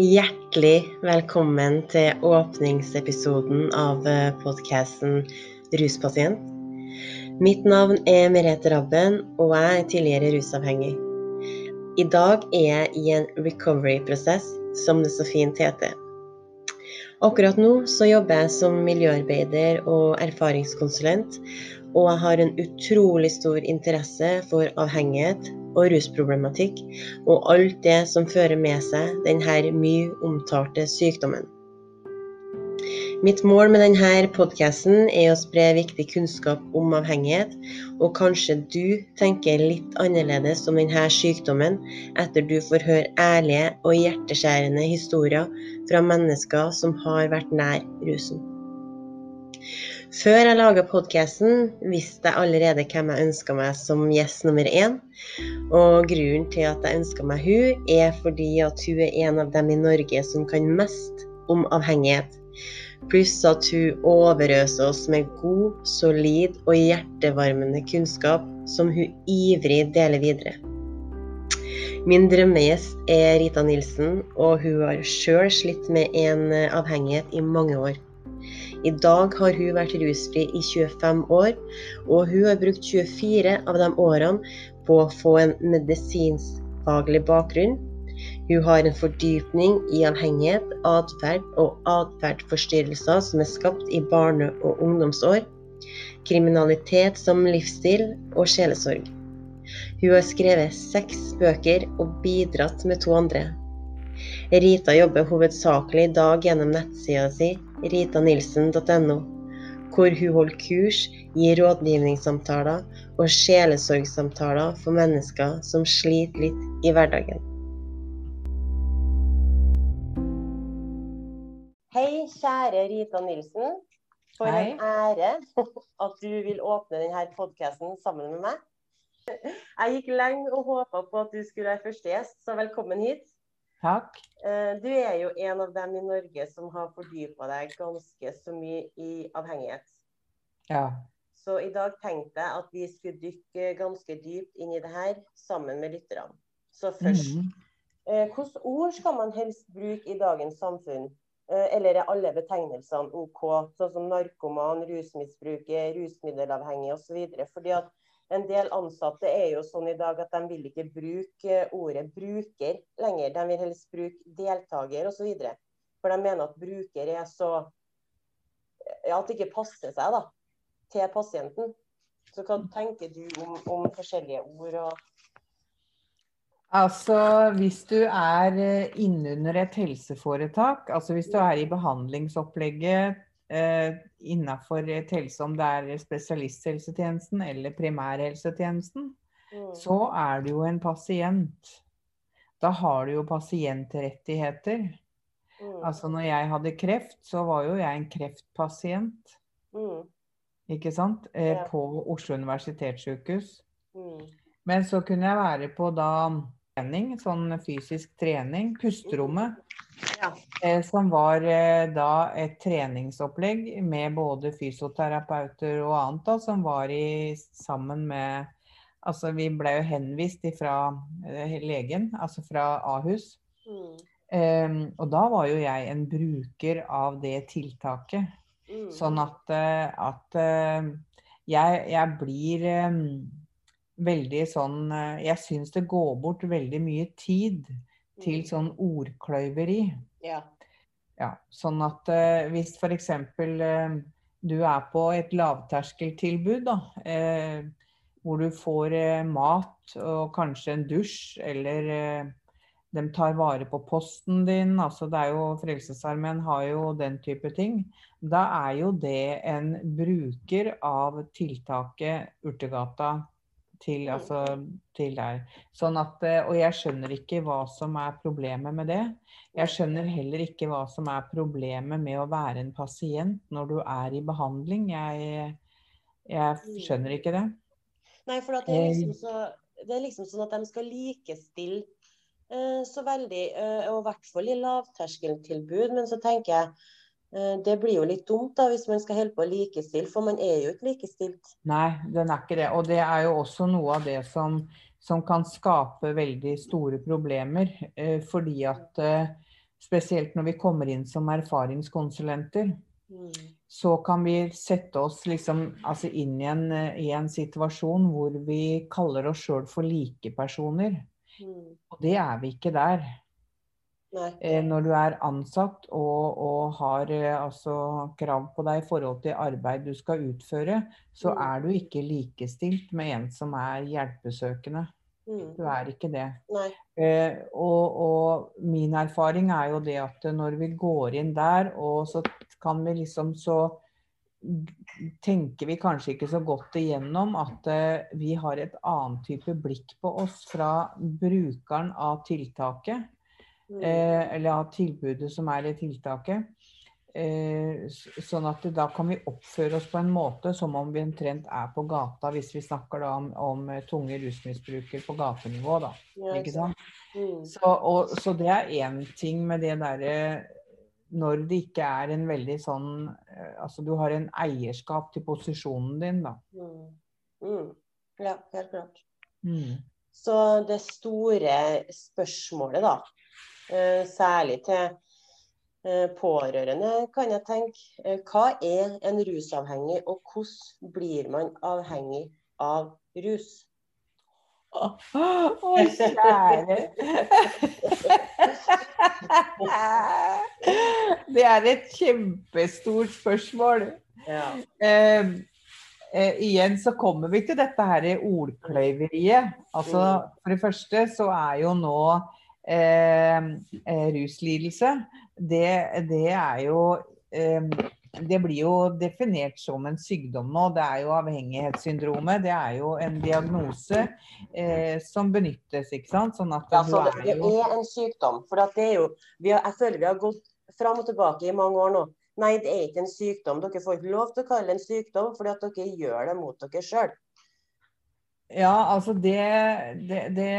Hjertelig velkommen til åpningsepisoden av podkasten Ruspasient. Mitt navn er Merete Rabben, og jeg er tidligere rusavhengig. I dag er jeg i en recovery-prosess, som det så fint heter. Akkurat nå så jobber jeg som miljøarbeider og erfaringskonsulent, og jeg har en utrolig stor interesse for avhengighet og rusproblematikk, og alt det som fører med seg denne mye omtalte sykdommen. Mitt mål med denne podkasten er å spre viktig kunnskap om avhengighet, og kanskje du tenker litt annerledes om denne sykdommen etter du får høre ærlige og hjerteskjærende historier fra mennesker som har vært nær rusen. Før jeg laga podkasten, visste jeg allerede hvem jeg ønska meg som gjest nummer én. Og grunnen til at jeg ønska meg hun, er fordi at hun er en av dem i Norge som kan mest om avhengighet. Pluss at hun overøser oss med god, solid og hjertevarmende kunnskap som hun ivrig deler videre. Min drømmegjest er Rita Nilsen, og hun har sjøl slitt med en avhengighet i mange år. I dag har hun vært rusfri i 25 år, og hun har brukt 24 av de årene på å få en medisinskfaglig bakgrunn. Hun har en fordypning i avhengighet, atferd og atferdsforstyrrelser som er skapt i barne- og ungdomsår, kriminalitet som livsstil og sjelesorg. Hun har skrevet seks bøker og bidratt med to andre. Rita jobber hovedsakelig i dag gjennom nettsida si ritanilsen.no, hvor hun holder kurs, gir rådgivningssamtaler og sjelesorgsamtaler for mennesker som sliter litt i hverdagen. Hei, kjære Rita Nilsen. For Hei. en ære at du vil åpne denne podkasten sammen med meg. Jeg gikk lenge og håpa på at du skulle være første gjest, så velkommen hit. Takk. Eh, du er jo en av dem i Norge som har fordypa deg ganske så mye i avhengighet. Ja. Så i dag tenkte jeg at vi skulle dykke ganske dypt inn i det her sammen med lytterne. Så først, mm. hvilke ord skal man helst bruke i dagens samfunn? Eh, eller er alle betegnelsene OK, sånn som narkoman, rusmisbruker, rusmiddelavhengig osv.? Fordi at en del ansatte er jo sånn i dag at de vil ikke bruke ordet bruker lenger. De vil helst bruke deltaker osv. For de mener at bruker er så ja, At det ikke passer seg da, til pasienten. Så hva tenker du om, om forskjellige ord? og Altså, Hvis du er eh, innunder et helseforetak, altså hvis du er i behandlingsopplegget eh, innafor et helse, om det er spesialisthelsetjenesten eller primærhelsetjenesten, mm. så er du jo en pasient. Da har du jo pasientrettigheter. Mm. Altså når jeg hadde kreft, så var jo jeg en kreftpasient. Mm. Ikke sant? Eh, ja. På Oslo universitetssykehus. Mm. Men så kunne jeg være på da trening, sånn fysisk trening, pusterommet. Ja. Eh, som var eh, da et treningsopplegg med både fysioterapeuter og annet, da, som var i, sammen med Altså vi ble jo henvist fra eh, legen, altså fra Ahus. Mm. Um, og da var jo jeg en bruker av det tiltaket. Mm. Sånn at, at jeg, jeg, blir um, veldig sånn Jeg syns det går bort veldig mye tid til mm. sånn ordkløyveri. Ja. ja sånn at uh, hvis f.eks. Uh, du er på et lavterskeltilbud, da, uh, hvor du får uh, mat og kanskje en dusj, eller de tar vare på posten din, altså det er jo Frelsesarmeen har jo den type ting. Da er jo det en bruker av tiltaket Urtegata til, mm. altså, til deg. Sånn at, eh, og jeg skjønner ikke hva som er problemet med det. Jeg skjønner heller ikke hva som er problemet med å være en pasient når du er i behandling. Jeg, jeg mm. skjønner ikke det. Nei, for det er, liksom så, det er liksom sånn at de skal likestille uh, så veldig, uh, og i hvert fall i lavterskeltilbud. Men så tenker jeg det blir jo litt dumt da, hvis man skal holde på å likestille, for man er jo ikke likestilt. Nei, den er ikke det. Og det er jo også noe av det som, som kan skape veldig store problemer. Eh, fordi at eh, spesielt når vi kommer inn som erfaringskonsulenter, Mm. så kan vi sette oss liksom, altså inn i en, i en situasjon hvor vi kaller oss sjøl for likepersoner. Mm. Og det er vi ikke der. Eh, når du er ansatt og, og har eh, altså krav på deg i forhold til arbeid du skal utføre, så Mm. er du ikke likestilt med en som er hjelpesøkende. Mm. Du er ikke det. Eh, og, og min erfaring er jo det at når vi går inn der, og så kan vi liksom så tenker vi kanskje ikke så godt igjennom at eh, vi har et annet type blikk på oss fra brukeren av tiltaket, eller av tilbudet som er i tiltaket. Eh, sånn at da kan vi oppføre oss på en måte som om vi omtrent er på gata, hvis vi snakker da om, om eh, tunge rusmisbrukere på gatenivå, da. Ikke sant? Mm. Så, og, så det er én ting med det derre Når det ikke er en veldig sånn eh, Altså du har en eierskap til posisjonen din, da. Mm. Mm. Ja, helt klart. Mm. Så det store spørsmålet, da, eh, særlig til eh, pårørende, kan jeg tenke, eh, hva er en rusavhengig, og hvordan blir man avhengig av rus? Å, å, kjære! Det er et kjempestort spørsmål. Ja. Eh, eh, igjen så kommer vi til dette her ordkløyveriet. Altså, for det første så er jo nå eh, eh, ruslidelse det, det er jo eh, det blir jo definert som en sykdom nå. Det er jo avhengighetssyndromet. Det er jo en diagnose eh, som benyttes, ikke sant. Sånn at Ja, så det, er jo er en sykdom. For det er jo, vi har, jeg føler vi har gått fram og tilbake i mange år nå. Nei, det er ikke en sykdom. Dere får ikke lov til å kalle det en sykdom, fordi at dere gjør det mot dere sjøl. Ja, altså det, det, det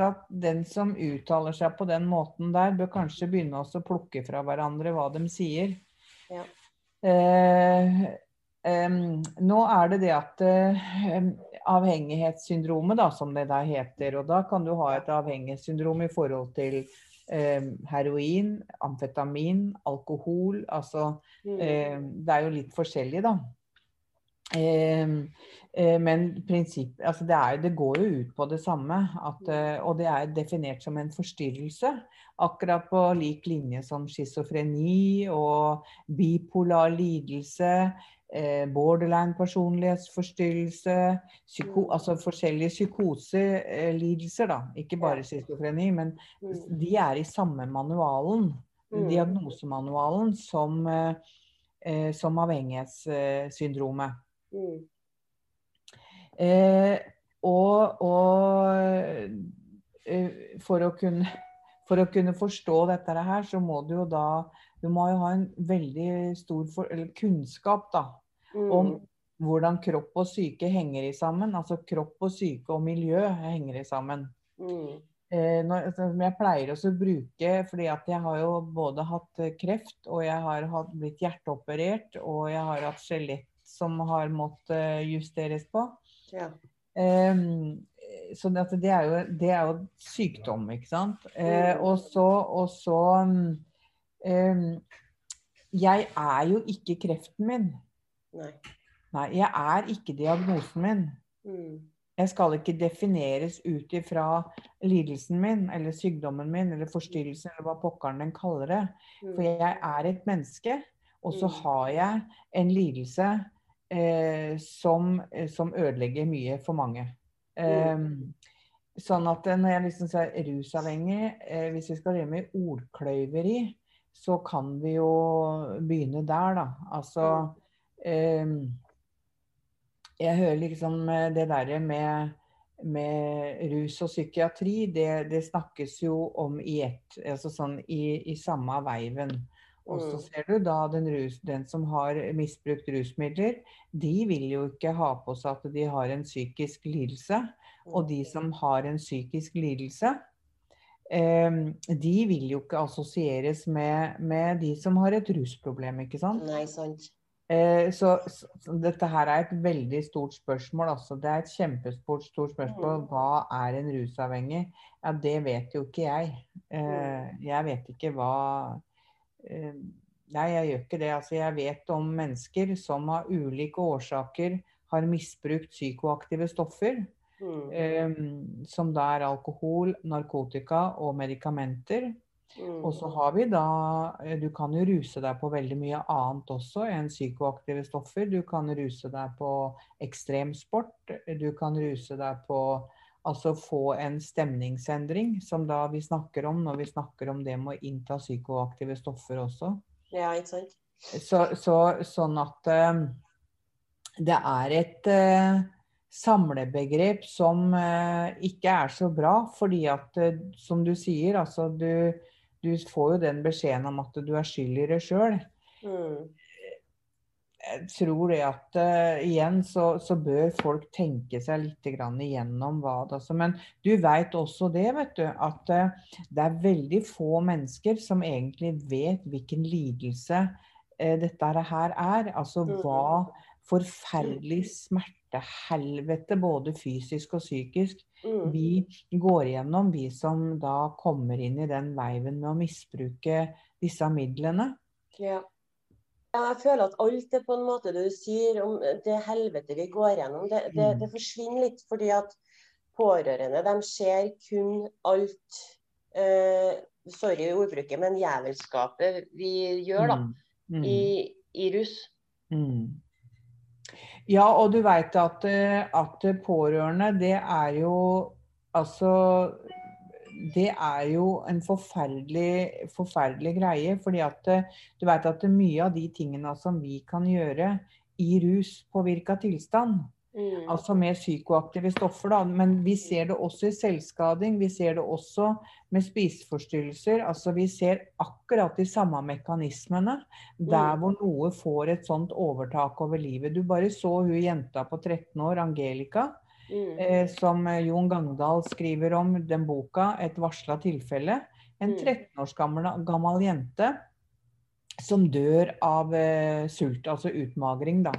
At Den som uttaler seg på den måten der, bør kanskje begynne å plukke fra hverandre hva de sier. Ja. Eh, eh, nå er det det at eh, avhengighetssyndromet, da, som det der heter, og da kan du ha et avhengighetssyndrom i forhold til eh, heroin, amfetamin, alkohol. Altså Mm. Eh, det er jo litt forskjellig, da. Eh, eh, men prinsipp, altså det, er, det går jo ut på det samme. At, eh, og det er definert som en forstyrrelse. Akkurat på lik linje som schizofreni og bipolar lidelse. Eh, borderline personlighetsforstyrrelse. Psyko, Mm. altså forskjellige psykoselidelser, da. Ikke bare schizofreni, men Mm. de er i samme manualen Mm. diagnosemanualen som, som avhengighetssyndromet. Mm. Eh, og og eh, for, å kunne, for å kunne forstå dette her, så må du jo da Du må jo ha en veldig stor for, kunnskap da, om Mm. hvordan kropp og syke henger i sammen. Altså kropp og syke og miljø henger i sammen. Mm. Eh, når, som jeg pleier også å bruke, fordi at jeg har jo både hatt kreft, og jeg har hatt, blitt hjerteoperert, og jeg har hatt skjelett som har måttet eh, justeres på. Ja. Um, så det, det, er jo, det er jo sykdom, ikke sant. Mm. og så, og så ehm, Jeg er jo ikke kreften min. Nei. Nei, jeg er ikke diagnosen min. Mm. Jeg skal ikke defineres ut ifra lidelsen min, eller sykdommen min, eller forstyrrelsen, eller hva pokkeren den kaller det. For Mm. jeg er et menneske, og så Mm. har jeg en lidelse som, eh, som ødelegger mye for mange. Mm. Eh, sånn at eh, når jeg liksom sier rusavhengig, eh, hvis vi skal drive med ordkløyveri, så kan vi jo begynne der, da. Altså eh, Jeg hører liksom eh, det derre med, med rus og psykiatri, det, det snakkes jo om i ett, altså sånn i, i samme veiven. Og så Mm. ser du da den, rus, den som har misbrukt rusmidler, de vil jo ikke ha på seg at de har en psykisk lidelse. Og de som har en psykisk lidelse, eh, de vil jo ikke assosieres med, med de som har et rusproblem, ikke sant? Nei, sant. Eh, så, så, dette her er et veldig stort spørsmål. Altså. Det er et kjempestort stort spørsmål. Mm. Hva er en rusavhengig? Ja, det vet jo ikke jeg. Eh, Mm. jeg vet ikke hva Nei, jeg gjør ikke det. Altså, jeg vet om mennesker som av ulike årsaker har misbrukt psykoaktive stoffer. Mm. Eh, som da er alkohol, narkotika og medikamenter. Mm. Og så har vi da eh, Du kan jo ruse deg på veldig mye annet også enn psykoaktive stoffer. Du kan ruse deg på ekstremsport. Du kan ruse deg på Altså få en stemningsendring, som da vi snakker om når vi snakker om det med å innta psykoaktive stoffer også. Ja, ikke sant? Så, så, sånn at uh, det er et uh, samlebegrep som uh, ikke er så bra, fordi at, som du sier, altså du, du får jo den beskjeden om at du er skyld i det sjøl. Mm. Jeg tror det at uh, igjen så, så bør folk tenke seg litt grann igjennom hva det altså. Men du veit også det, vet du, at uh, det er veldig få mennesker som egentlig vet hvilken lidelse uh, dette her er. Altså Mhm. hva forferdelig smertehelvete, både fysisk og psykisk, Mm. vi går igjennom, vi som da kommer inn i den veiven med å misbruke disse midlene. Ja. Ja. Jeg føler at alt det på en måte du sier om det helvete vi går gjennom, det, det, Mm. det forsvinner litt. Fordi at pårørende de ser kun alt eh, Sorry ordbruket, men jævelskapet vi gjør da, Mm. Mm. i, i russ. Mm. Ja, og du veit at, eh, at pårørende, det er jo Altså Det er jo en forferdelig, forferdelig greie. fordi at eh, du veit at mye av de tingene som vi kan gjøre i ruspåvirka tilstand, Mm. altså med psykoaktive stoffer, da, men vi ser det også i selvskading. Vi ser det også med spiseforstyrrelser. Altså vi ser akkurat de samme mekanismene der Mm. hvor noe får et sånt overtak over livet. Du bare så hun jenta på 13 år, Angelica, Mm. eh, som eh, Jon Gangdal skriver om den boka, 'Et varsla tilfelle'. En Mm. 13 års gammel, gammel jente som dør av eh, sult, altså utmagring. da.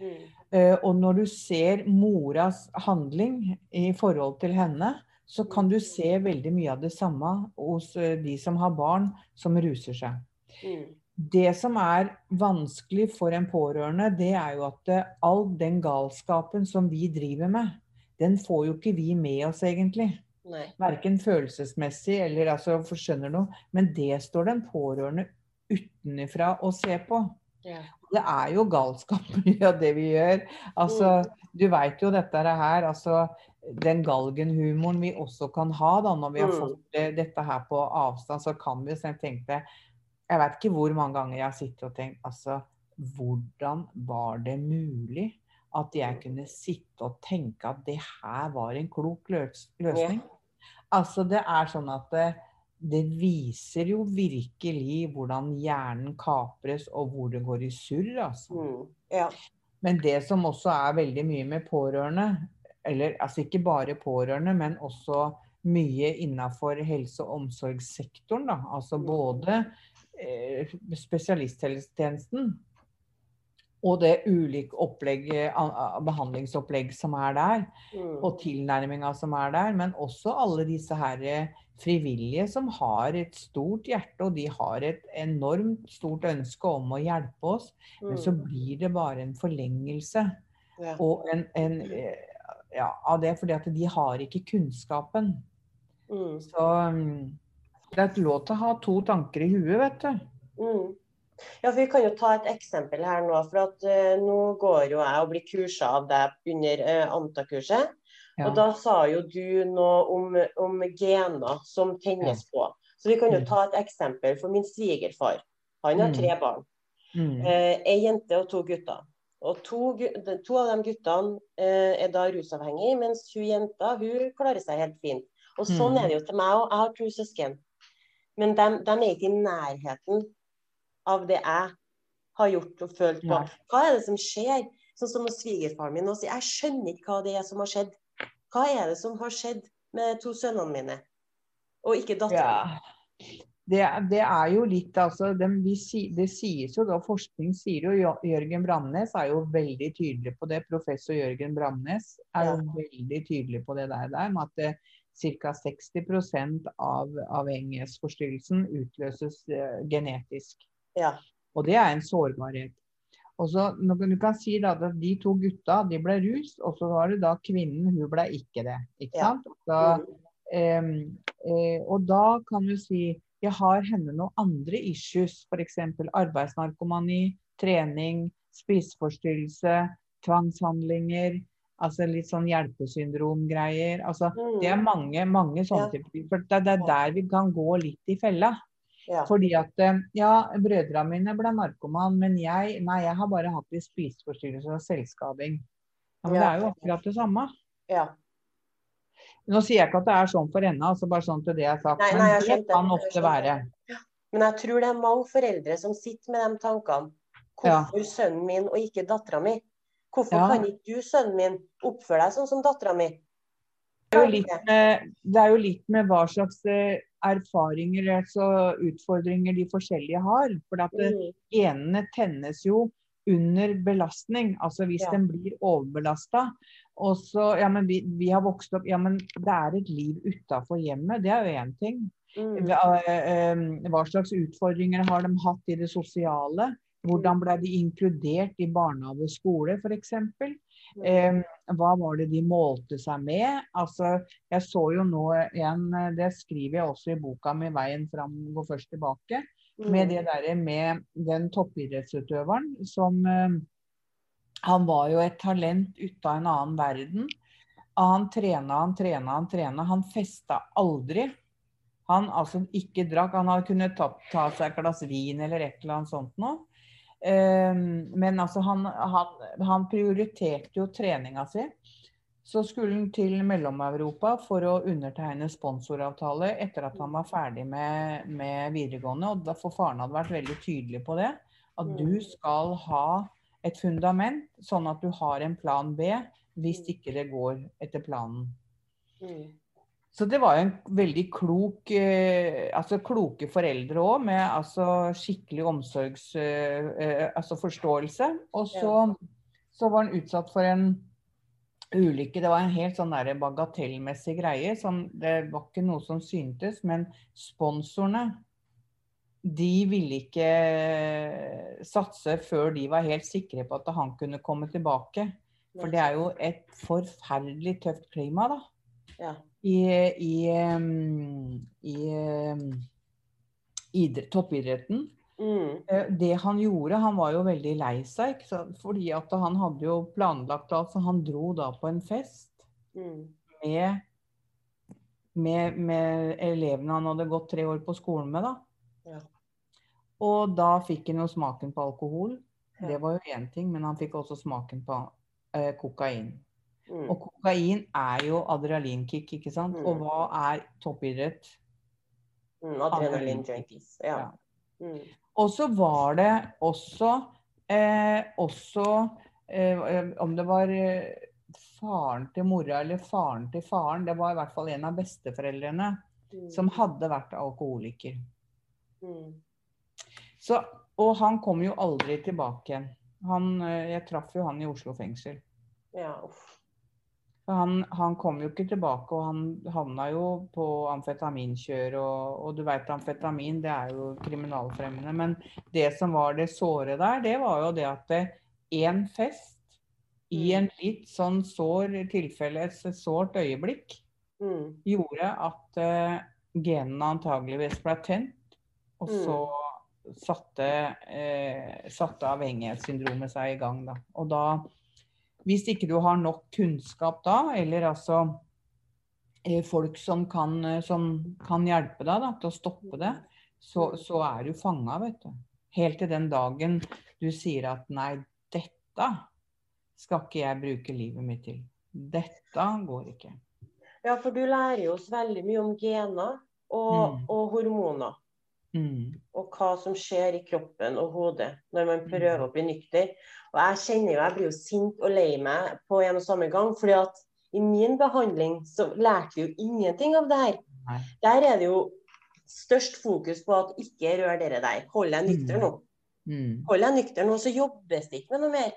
Mm. Eh, og når du ser moras handling i forhold til henne, så kan du se veldig mye av det samme hos eh, de som har barn som ruser seg. Mm. Det som er vanskelig for en pårørende, det er jo at eh, all den galskapen som vi driver med, den får jo ikke vi med oss egentlig. Nei. Verken følelsesmessig eller altså, for skjønner noe. Men det står den pårørende utenfra å se på. Ja. Det er jo galskap mye av det vi gjør. Altså, du veit jo dette her, altså den galgenhumoren vi også kan ha da, når vi har Mm. fått det, dette her på avstand, så kan vi selv tenke Jeg vet ikke hvor mange ganger jeg har sittet og tenkt altså, hvordan var det mulig at jeg kunne sitte og tenke at det her var en klok løs løsning? Altså, det er sånn at det, det viser jo virkelig hvordan hjernen kapres, og hvor det går i surr, altså. Mm. Ja. Men det som også er veldig mye med pårørende, eller altså ikke bare pårørende, men også mye innafor helse- og omsorgssektoren, da. Altså både eh, spesialisthelsetjenesten og det ulike opplegg, a- behandlingsopplegg som er der, Mm. og tilnærminga som er der, men også alle disse her eh, frivillige som har et stort hjerte, og de har et enormt stort ønske om å hjelpe oss. Men så Mm. blir det bare en forlengelse Ja. og en, en, eh, ja, av det, fordi at de har ikke kunnskapen. Mm. Så mm, det er lov til å ha to tanker i huet, vet du. Ja, for Vi kan jo ta et eksempel her nå. for at uh, Nå går jo jeg og blir kursa av deg under uh, Anta-kurset. Ja. Og Da sa jo du noe om, om gener som tennes på. Så vi kan jo Mm. ta et eksempel for min svigerfar. Han har Mm. tre barn. Mm. Uh, Ei jente og to gutter. Og to, to av de guttene er da rusavhengige, mens hun jenta hun klarer seg helt fint. Og sånn Mm. er det jo til meg òg. Jeg har to søsken. Men de, de er ikke i nærheten av det jeg har gjort og følt på. Hva er det som skjer? Sånn som svigerfaren min også. sier jeg skjønner ikke hva det er som har skjedd. Hva er det som har skjedd med to sønnene mine, og ikke datteren? Ja. det, det, er jo litt altså, de, vi, Det sies jo da, forskning sier jo Jørgen Bramnes er jo veldig tydelig på det. Professor Jørgen Bramnes er jo veldig tydelig på det der, der med at ca. 60% av avhengighetsforstyrrelsen utløses uh, genetisk. Ja. Og det er en sårbarhet. Og så, Du kan si da, at de to gutta de ble rus, og så var det da kvinnen, hun ble ikke det. ikke Ja. sant? Da, um, eh, og da kan du si jeg har henne noen andre issues, f.eks. arbeidsnarkomani, trening, spiseforstyrrelse, tvangshandlinger. Altså litt sånn hjelpesyndromgreier. Altså, Mm. det er mange, mange sånne Ja. typer. For det, det er der vi kan gå litt i fella. Ja. Fordi at eh, ja, brødrene mine ble narkoman, men jeg, nei, jeg har bare hatt litt spiseforstyrrelser og selvskading. Ja, men Ja. det er jo akkurat det samme. ja. Nå sier jeg ikke at det er sånn for henne, altså bare sånn til det jeg har sagt, Nei, nei, men jeg det kan Jeg ofte være. Men jeg tror det er mange foreldre som sitter med de tankene. Hvorfor sønnen min og ikke dattera mi? Hvorfor kan ikke du, sønnen min, oppføre deg sånn som dattera mi? Det er, med, det er jo litt med hva slags eh, erfaringer altså utfordringer de forskjellige har. For at eh, Mm. genene tennes jo under belastning, altså hvis Ja. den blir overbelasta. Og så, ja, men vi, vi har vokst opp Ja, men det er et liv utafor hjemmet, det er jo én ting. Mm. Hva, eh, hva slags utfordringer har de hatt i det sosiale? Hvordan ble de inkludert i barnehage og skole, f.eks.? Mm. Eh, hva var det de målte seg med? Altså, jeg så jo nå igjen, eh, det skriver jeg også i boka mi 'Veien fram går først tilbake', med det derre med den toppidrettsutøveren som eh, Han var jo et talent ute av en annen verden. Han trena, han trena, han trena. Han festa aldri. Han altså ikke drakk. Han hadde kunnet ta, ta seg et glass vin eller et eller annet sånt noe. Eh, men altså, han, han, han prioriterte jo treninga si. Så skulle han til Mellom-Europa for å undertegne sponsoravtale etter at han var ferdig med, med videregående. Og da, for faren hadde vært veldig tydelig på det. At Mm. du skal ha et fundament, sånn at du har en plan B hvis ikke det går etter planen. Mm. Så det var jo en veldig klok eh, Altså kloke foreldre òg, med altså skikkelig omsorgs... Eh, eh, altså. Og så, så var han utsatt for en ulykke. Det var en helt sånn der bagatellmessig greie. Sånn, det var ikke noe som syntes. Men sponsorene de ville ikke satse før de var helt sikre på at han kunne komme tilbake. For det er jo et forferdelig tøft klima, da Ja. I, i, um, i um, toppidretten. Mm. Eh, Det han gjorde, han var jo veldig lei seg, fordi at han hadde jo planlagt alt. Så han dro da på en fest Mm. med, med, med elevene han hadde gått tre år på skolen med. da. Ja. Og da fikk han jo smaken på alkohol. Ja. Det var jo én ting, men han fikk også smaken på eh, kokain. Mm. Og kokain er jo adrenalinkick, ikke sant. Mm. Og hva er toppidrett? Mm. Adrenalin junkies. Ja. Ja. Mm. Og så var det også, eh, også eh, Om det var eh, faren til mora eller faren til faren, det var i hvert fall en av besteforeldrene Mm. som hadde vært alkoholiker. Mm. Så, og han kom jo aldri tilbake igjen. Eh, jeg traff jo han i Oslo fengsel. Ja, uff. Han, han kom jo ikke tilbake, og han havna jo på amfetaminkjør. Og, og du veit amfetamin, det er jo kriminalfremmende. Men det som var det såre der, det var jo det at én fest i en litt sånn sår tilfelle, et sårt øyeblikk, Mm. gjorde at uh, genene antageligvis ble tent. Og Mm. så satte, uh, satte avhengighetssyndromet seg i gang, da. Og da Hvis ikke du har nok kunnskap da, eller altså eh, folk som kan, eh, som kan hjelpe deg da, til å stoppe det, så, så er du fanga, vet du. Helt til den dagen du sier at nei, dette skal ikke jeg bruke livet mitt til. Dette går ikke. Ja, for du lærer jo oss veldig mye om gener og, Mm. og hormoner. Mm. Og hva som skjer i kroppen og hodet når man prøver å bli nykter. Og jeg kjenner jo, jeg blir jo sint og lei meg på en og samme gang. fordi at i min behandling så lærte vi jo ingenting av det her. Nei. Der er det jo størst fokus på at ikke rør dere der. Hold deg nykter nå. Mm. Hold deg nykter nå, så jobbes det ikke med noe mer.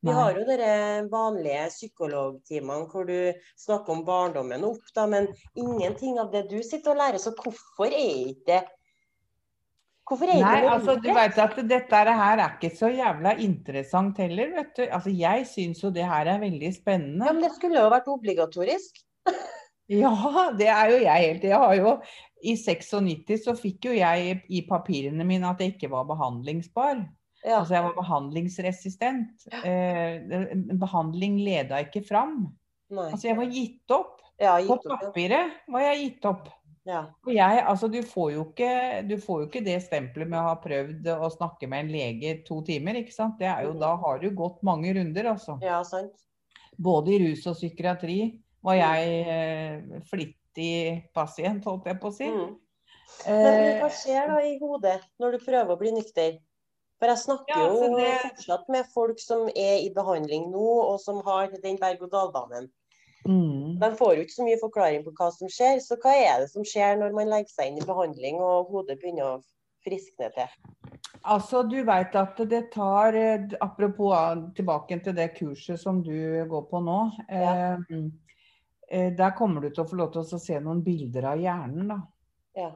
Vi Nei. har jo dere vanlige psykologtimene hvor du snakker om barndommen opp, da, men ingenting av det du sitter og lærer. Så hvorfor er ikke det Hvorfor er Nei, altså du vet at dette her er ikke så jævla interessant heller, vet du. Altså jeg syns jo det her er veldig spennende. Ja, men det skulle jo vært obligatorisk. Ja, det er jo jeg helt. Jeg har jo I 96 så fikk jo jeg i papirene mine at jeg ikke var behandlingsbar. Ja. Altså jeg var behandlingsresistent. Eh, behandling leda ikke fram. Nei. Altså jeg var gitt opp. Ja, På papiret opp, ja. var jeg gitt opp. Ja. Jeg, altså, du, får jo ikke, du får jo ikke det stempelet med å ha prøvd å snakke med en lege to timer. ikke sant? Det er jo, da har du gått mange runder, altså. Ja, sant. Både i rus og psykiatri var jeg eh, flittig pasient, holdt jeg på å si. Mm. Men Eh, hva skjer da i hodet når du prøver å bli nykter? For jeg snakker Ja, altså jo fortsatt med folk som er i behandling nå, og som har den berg-og-dal-banen. Mm. De får jo ikke så mye forklaring på hva som skjer, så hva er det som skjer når man legger seg inn i behandling og hodet begynner å friskne til? Altså, du veit at det tar eh, Apropos tilbake til det kurset som du går på nå. Ja. Eh, eh, der kommer du til å få lov til å se noen bilder av hjernen, da. Ja.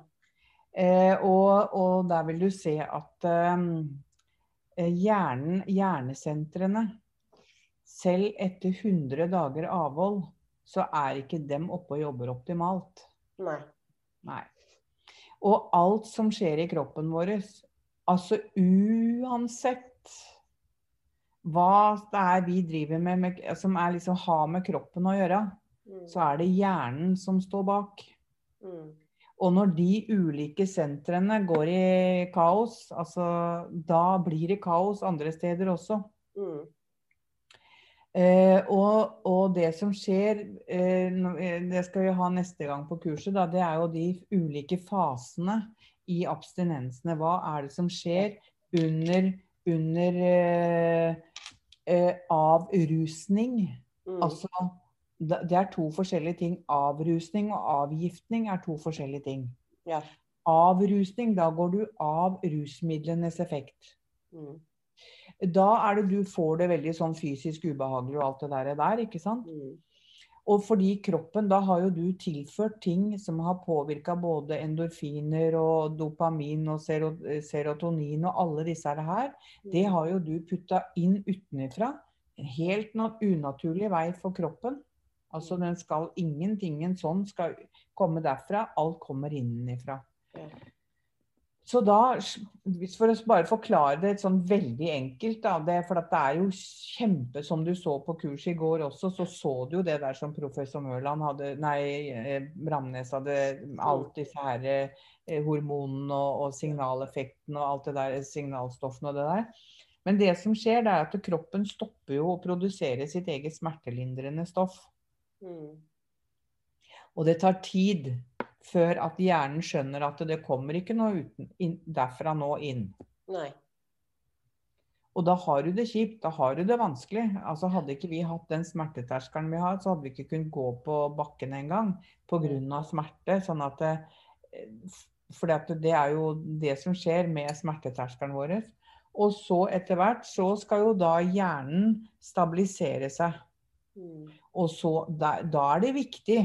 Eh, og, og der vil du se at eh, hjernen, hjernesentrene Selv etter 100 dager avhold, så er ikke dem oppe og jobber optimalt. Nei. Nei. Og alt som skjer i kroppen vår, altså uansett hva det er vi driver med, med som er liksom har med kroppen å gjøre, Mm. så er det hjernen som står bak. Mm. Og når de ulike sentrene går i kaos, altså da blir det kaos andre steder også. Mm. Eh, og, og det som skjer, eh, eh, det skal vi ha neste gang på kurset, da, det er jo de ulike fasene i abstinensene. Hva er det som skjer under, under eh, eh, avrusning? Mm. Altså, det det er to forskjellige ting. Avrusning og avgiftning er to forskjellige ting. Ja. Avrusning, da går du av rusmidlenes effekt. Mm. Da er det du får det veldig sånn fysisk ubehagelig og alt det der, der ikke sant? Mm. Og fordi kroppen, da har jo du tilført ting som har påvirka både endorfiner og dopamin og serotonin og alle disse her. Det har jo du putta inn utenfra. En helt unaturlig vei for kroppen. Altså den skal ingenting sånn skal komme derfra. Alt kommer innenfra. Så da, hvis For å bare forklare det sånn veldig enkelt, da, det, for det er jo kjempe Som du så på kurset i går også, så så du jo det der som professor Mørland hadde Nei, eh, Bramnes hadde Alt disse her eh, hormonene og, og signaleffekten og alt det der, signalstoffene og det der. Men det som skjer, det er at kroppen stopper jo å produsere sitt eget smertelindrende stoff. Mm. Og det tar tid før at hjernen skjønner at det kommer ikke noe uten, inn, derfra nå inn. Nei. Og da har du det kjipt, da har du det vanskelig. Altså Hadde ikke vi hatt den smerteterskelen vi har, så hadde vi ikke kunnet gå på bakken engang pga. smerte. sånn at det, For det er jo det som skjer med smerteterskelen vår. Og så etter hvert så skal jo da hjernen stabilisere seg. Mm. Og så, da, da er det viktig,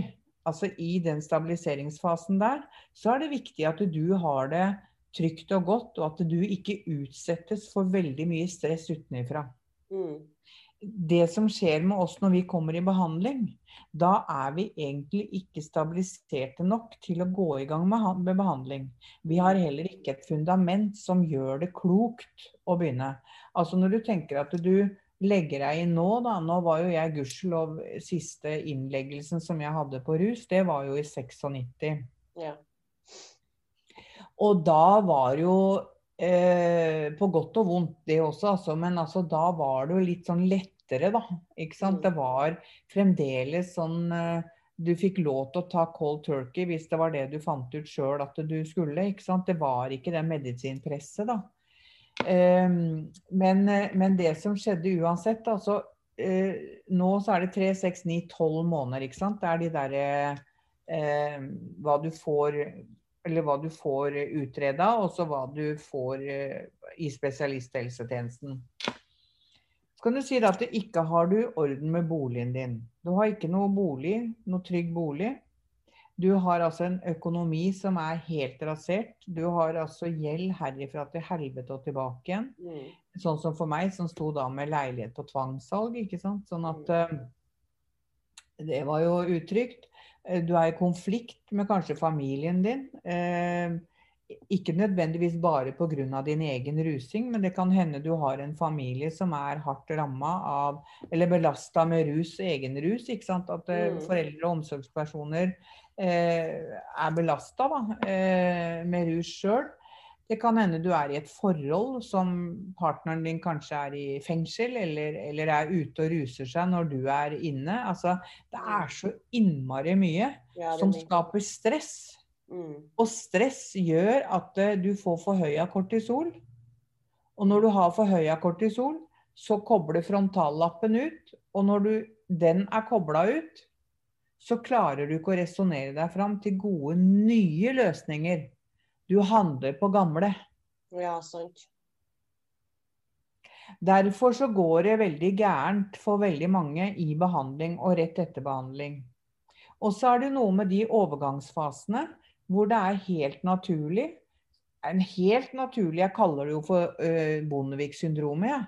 altså i den stabiliseringsfasen der, så er det viktig at du har det trygt og godt, og at du ikke utsettes for veldig mye stress utenfra. Mm. Det som skjer med oss når vi kommer i behandling, da er vi egentlig ikke stabiliserte nok til å gå i gang med, behandling. Vi har heller ikke et fundament som gjør det klokt å begynne. Altså når du tenker at du legger deg inn nå, da. Nå var jo jeg gudskjelov siste innleggelsen som jeg hadde på rus, det var jo i 96. Ja. Og da var jo eh, På godt og vondt, det også, altså. Men altså, da var det jo litt sånn lettere, da. Ikke sant. Mm. Det var fremdeles sånn eh, Du fikk lov til å ta cold turkey hvis det var det du fant ut sjøl at du skulle. ikke sant? Det var ikke det medisinpresset, da. Ehm, men, men det som skjedde uansett, altså eh, Nå så er det tre, seks, ni, tolv måneder, ikke sant. Det er de derre eh, Hva du får Eller hva du får utreda, og så hva du får eh, i spesialisthelsetjenesten. Så kan du si at du ikke har du orden med boligen din. Du har ikke noe bolig, noe trygg bolig. Du har altså en økonomi som er helt rasert. Du har altså gjeld herifra til helvete og tilbake igjen. Mm. Sånn som for meg, som sto da med leilighet på tvangssalg. ikke sant? Sånn at uh, Det var jo utrygt. Eh, Du er i konflikt med kanskje familien din. Uh, ikke nødvendigvis bare pga. din egen rusing, men det kan hende du har en familie som er hardt ramma av Eller belasta med rus, egen rus. ikke sant? At Mm. foreldre og omsorgspersoner er belasta eh, med rus sjøl. Det kan hende du er i et forhold som partneren din kanskje er i fengsel, eller, eller er ute og ruser seg når du er inne. Altså, det er så innmari mye Ja, som er skaper stress. Mm. Og stress gjør at eh, du får forhøya kortisol. Og når du har forhøya kortisol, så kobler frontallappen ut. Og når du, den er kobla ut, så klarer du ikke å resonnere deg fram til gode, nye løsninger. Du handler på gamle. Ja, sant. Derfor så går det veldig gærent for veldig mange i behandling og rett etter behandling. Og så er det noe med de overgangsfasene hvor det er helt naturlig en helt naturlig, Jeg kaller det jo for uh, Bondevik-syndromet. Ja.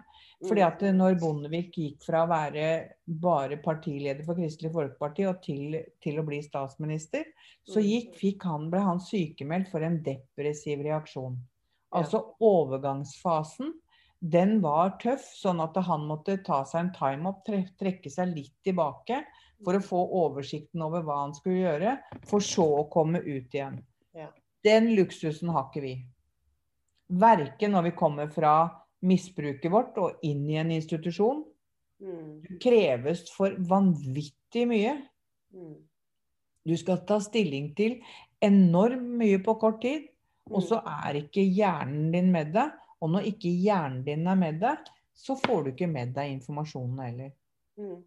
Fordi at eh, når Bondevik gikk fra å være bare partileder for Kristelig Folkeparti og til, til å bli statsminister, så Mm. gikk, han, ble han sykemeldt for en depressiv reaksjon. Altså overgangsfasen, den var tøff, sånn at han måtte ta seg en time-up, trekke seg litt tilbake for å få oversikten over hva han skulle gjøre, for så å komme ut igjen. Ja. Den luksusen har ikke vi. Verken når vi kommer fra misbruket vårt og inn i en institusjon. Du kreves for vanvittig mye. Mm. Du skal ta stilling til enormt mye på kort tid, og så Mm. er ikke hjernen din med deg. Og når ikke hjernen din er med deg, så får du ikke med deg informasjonen heller. Mm.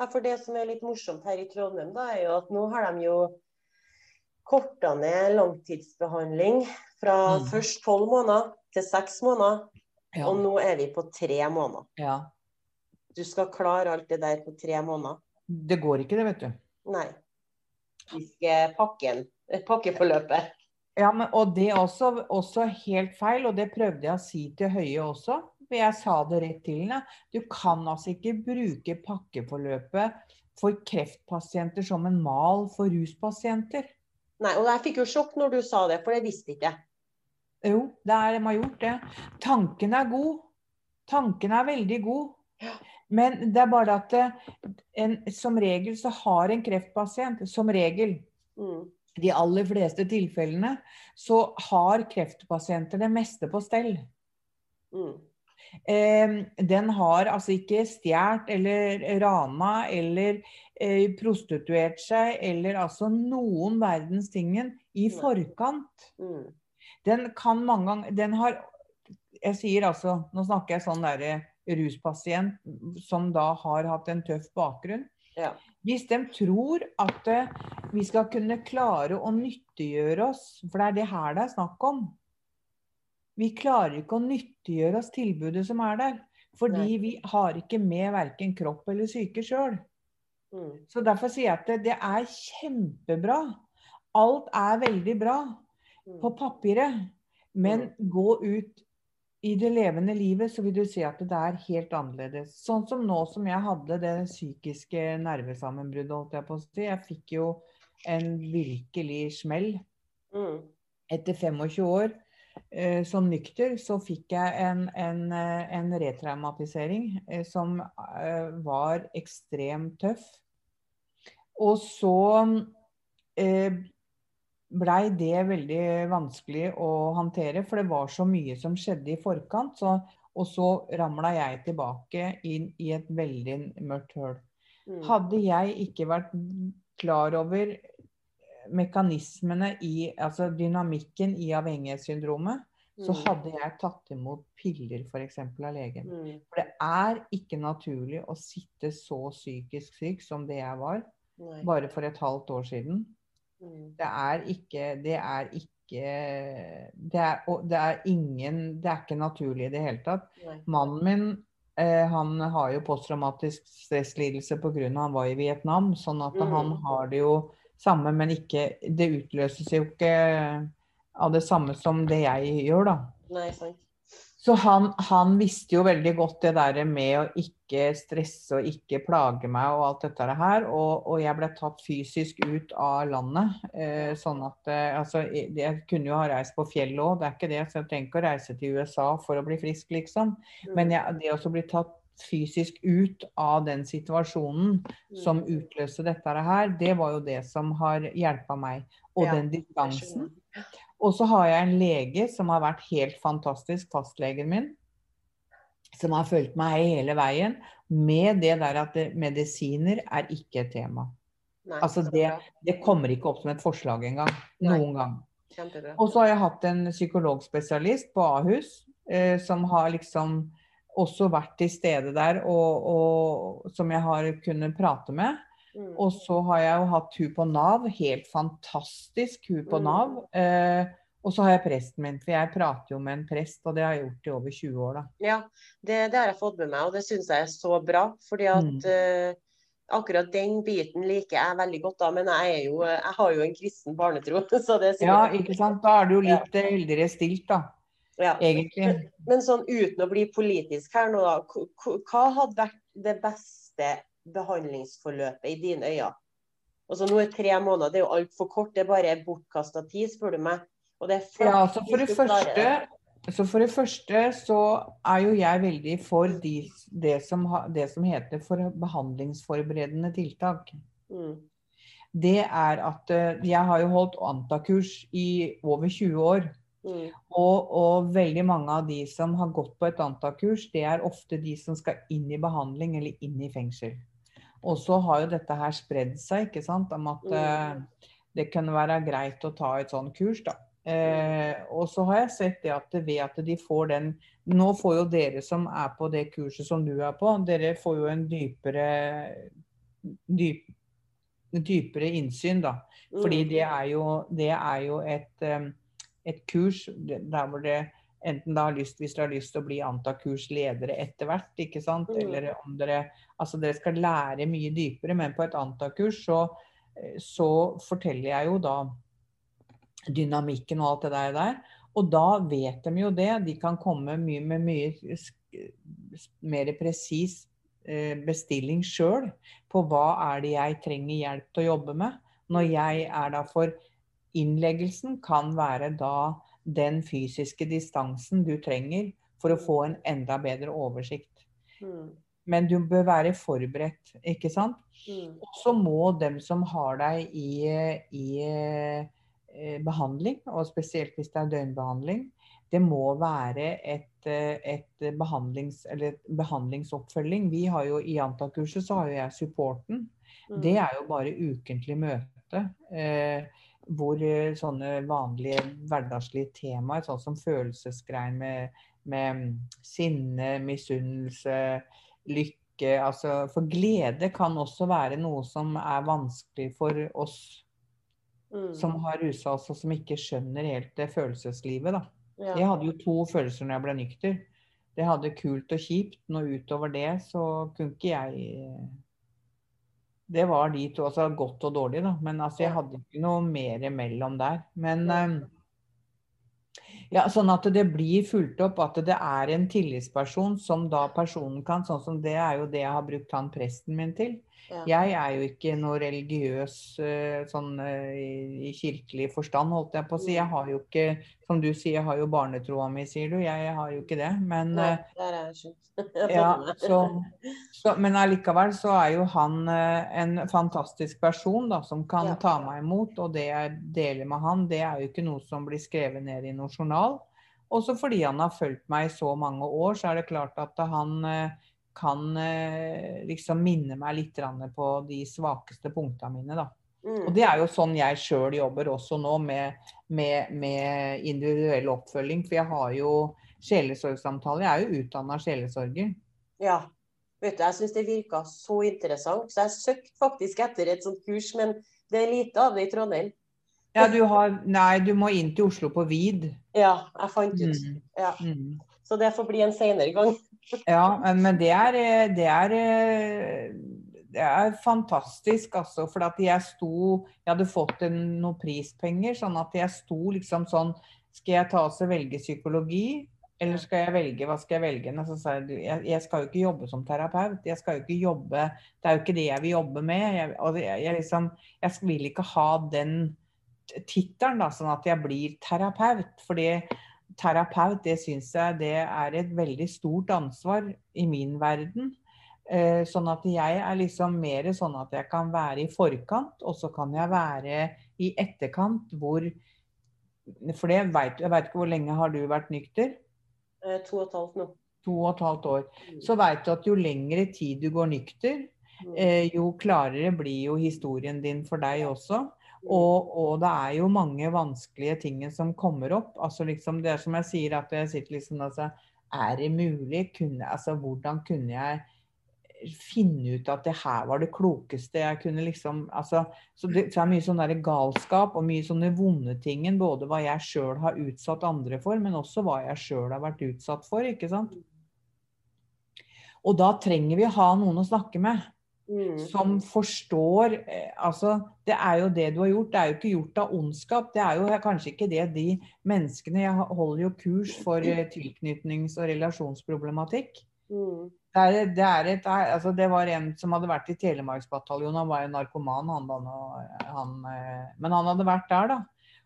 Ja, for det som er litt morsomt her i Trondheim, da, er jo at nå har de jo korta ned langtidsbehandling fra Mm. først tolv måneder til seks måneder, Ja. og nå er vi på tre måneder. ja. Du skal klare alt det der på tre måneder. Det går ikke, det, vet du. Nei. Vi skal pakke pakkeforløpet. Ja, men, og det er også, også helt feil, og det prøvde jeg å si til Høie også. Jeg sa det rett til henne. Du kan altså ikke bruke pakkeforløpet for kreftpasienter som en mal for ruspasienter. Nei, og jeg fikk jo sjokk når du sa det, for det visste ikke jeg. Jo, det er, de har gjort det. Tanken er god. Tanken er veldig god. Ja. Men det er bare at det, en, som regel så har en kreftpasient, som regel, Mm. de aller fleste tilfellene, så har kreftpasienter det meste på stell. Mm. Eh, den har altså ikke stjålet eller rana eller eh, prostituert seg eller altså noen verdens tingen i forkant. Mm. Den kan mange ganger Den har Jeg sier altså Nå snakker jeg sånn derre ruspasient som da har hatt en tøff bakgrunn. Ja. Hvis de tror at eh, vi skal kunne klare å nyttiggjøre oss, for det er det her det er snakk om Vi klarer ikke å nyttiggjøre oss tilbudet som er der. Fordi Nei. vi har ikke med verken kropp eller syke sjøl. Mm. Så derfor sier jeg at det, det er kjempebra. Alt er veldig bra. På papiret. Men gå ut i det levende livet, så vil du se at det er helt annerledes. Sånn som nå som jeg hadde det psykiske nervesammenbruddet, holdt jeg på å si. Jeg fikk jo en virkelig smell. Mm. Etter 25 år eh, som nykter, så fikk jeg en, en, eh, en retraumatisering eh, som eh, var ekstremt tøff. Og så blei det veldig vanskelig å håndtere, for det var så mye som skjedde i forkant. Så, og så ramla jeg tilbake inn i et veldig mørkt høl. Mm. Hadde jeg ikke vært klar over mekanismene i, altså dynamikken i avhengighetssyndromet, så Mm. hadde jeg tatt imot piller f.eks. av legen. Mm. For det er ikke naturlig å sitte så psykisk syk som det jeg var, Nei. bare for et halvt år siden. Det er ikke Det er ikke det er, det er ingen Det er ikke naturlig i det hele tatt. Nei. Mannen min eh, han har jo posttraumatisk stresslidelse pga. han var i Vietnam. Sånn at Mm. han har det jo samme, men ikke Det utløses jo ikke av det samme som det jeg gjør, da. Nei, sant. Så han, han visste jo veldig godt det der med å ikke stresse og ikke plage meg og alt dette her. Og, og jeg ble tatt fysisk ut av landet. Eh, sånn at eh, altså, jeg, kunne jo ha reist på fjellet òg, det er ikke det. Så jeg trenger ikke å reise til USA for å bli frisk, liksom. Mm. Men jeg, det å bli tatt fysisk ut av den situasjonen som Mm. utløste dette her, det var jo det som har hjelpa meg. Og Ja, den distansen. Og så har jeg en lege som har vært helt fantastisk, fastlegen min. Som har fulgt meg hele veien med det der at medisiner er ikke et tema. Nei, Altså, det- Det kommer ikke opp som et forslag engang. Noen gang. Og så har jeg hatt en psykologspesialist på Ahus eh, som har liksom også vært til stede der, og, og som jeg har kunnet prate med. Mm. Og så har jeg jo hatt hun på Nav. Helt fantastisk hun på Mm. Nav. Eh, og så har jeg presten min, for jeg prater jo med en prest, og det har jeg gjort i over 20 år, da. Ja, det, det har jeg fått med meg, og det syns jeg er så bra. Fordi at Mm. uh, akkurat den biten liker jeg veldig godt, da. Men jeg, er jo, jeg har jo en kristen barnetro, så det er Ja, ikke sant. Da er du jo litt eldre heldigere stilt, da. ja. Egentlig. Men sånn uten å bli politisk her nå, da. Hva hadde vært det beste behandlingsforløpet i dine øyne? Altså Nå er tre måneder, det er jo altfor kort. Det er bare bortkasta tid, spør du meg. Og det er flott Ja, så for det første så for det første så er jo jeg veldig for de, det, som, ha- det som heter for behandlingsforberedende tiltak. Mm. Det er at eh, jeg har jo holdt antakurs i over 20 år. Mm. Og, og veldig mange av de som har gått på et antakurs, det er ofte de som skal inn i behandling eller inn i fengsel. Og så har jo dette her spredd seg, ikke sant, om at eh, det kunne være greit å ta et sånt kurs, da. Eh, og så har jeg sett det at ved at de får den Nå får jo dere som er på det kurset som du er på, dere får jo en dypere dyp, dypere innsyn, da. Fordi Mm. det er jo, det er jo et, et kurs der hvor det enten da har lyst, hvis dere har lyst til å bli antakursledere etter hvert, ikke sant, Mm. eller om dere Altså dere skal lære mye dypere, men på et antakurs så, eh, så forteller jeg jo da dynamikken og alt det der der. Og da vet de jo det. De kan komme mye med mye mer presis eh, bestilling sjøl på hva er det jeg trenger hjelp til å jobbe med. Når jeg er da for innleggelsen, kan være da den fysiske distansen du trenger for å få en enda bedre oversikt. Mm. Men du bør være forberedt, ikke sant? Mm. Og så må dem som har deg i, i eh, behandling, og spesielt hvis det er døgnbehandling, det må være et, eh, et behandlings, eller et behandlingsoppfølging. Vi har jo I Antakurset så har jo jeg supporten. Mm. Det er jo bare ukentlig møte. Eh, hvor eh, sånne vanlige hverdagslige temaer, sånn som følelsesgreier med, med sinne, misunnelse, lykke altså For glede kan også være noe som er vanskelig for oss Mm. som har rusa oss, og som ikke skjønner helt det følelseslivet, da. Ja. Jeg hadde jo to følelser når jeg ble nykter. Det hadde kult og kjipt. Noe utover det så kunne ikke jeg Det var de to. Altså godt og dårlig, da. Men altså, jeg hadde ikke noe mer imellom der. Men Ja. eh, ja, sånn at det blir fulgt opp at det er en tillitsperson som da personen kan Sånn som det er jo det jeg har brukt han presten min til. Ja. Jeg er jo ikke noe religiøs eh, sånn eh, i kirkelig forstand, holdt jeg på å si. Jeg har jo ikke, som du sier, jeg har jo barnetroa mi, sier du. Jeg har jo ikke det. Men Nei, der er jeg. Ja, så, så, men allikevel så er jo han eh, en fantastisk person da, som kan Ja. ta meg imot. Og det jeg deler med han, det er jo ikke noe som blir skrevet ned i noen journal. Også fordi han har fulgt meg i så mange år, så er det klart at han eh, kan eh, liksom minne meg litt på de svakeste punktene mine, da. Mm. Og det er jo sånn jeg sjøl jobber også nå, med, med, med individuell oppfølging. For jeg har jo sjelesorgsamtale. Jeg er jo utdanna sjelesorger. Ja. Vet du, jeg syns det virka så interessant, så jeg søkte faktisk etter et sånt kurs, men det er lite av det i Trondheim. Ja, du har Nei, du må inn til Oslo på Vid. Ja, jeg fant ut. Mm. Ja. Mm. Så det får bli en senere gang. Ja, men det er, det er det er fantastisk, altså. For at jeg sto Jeg hadde fått en, noen prispenger, sånn at jeg sto liksom sånn Skal jeg ta og velge psykologi, eller skal jeg velge Hva skal jeg velge? Så sa jeg jeg, skal jo ikke jobbe som terapeut. Jeg skal jo ikke jobbe Det er jo ikke det jeg vil jobbe med. Jeg, jeg, jeg liksom Jeg vil ikke ha den tittelen, sånn at jeg blir terapeut. Fordi terapeut, det syns jeg det er et veldig stort ansvar i min verden. Eh, sånn at jeg er liksom mer sånn at jeg kan være i forkant, og så kan jeg være i etterkant hvor For det vet, jeg veit ikke hvor lenge har du vært nykter? Eh, to og et halvt nå. To og et halvt år. Mm. Så veit du at jo lengre tid du går nykter, Mm. eh, jo klarere blir jo historien din for deg også. Og, og det er jo mange vanskelige ting som kommer opp. Altså liksom Det er som jeg sier, at jeg sitter liksom altså, Er det mulig? Kunne, altså, hvordan kunne jeg finne ut at det her var det klokeste jeg kunne liksom altså, Så det, så er mye sånn der galskap og mye sånne vonde tingen. Både hva jeg sjøl har utsatt andre for, men også hva jeg sjøl har vært utsatt for. ikke sant? Og da trenger vi å ha noen å snakke med Mm. som forstår eh, Altså, det er jo det du har gjort. Det er jo ikke gjort av ondskap. Det er jo kanskje ikke det de menneskene Jeg holder jo kurs for eh, tilknytnings- og relasjonsproblematikk. Mm. Det, er, det, er et, altså det var en som hadde vært i Telemarksbataljonen. Han var jo narkoman, han. Han, eh, men han hadde vært der, da.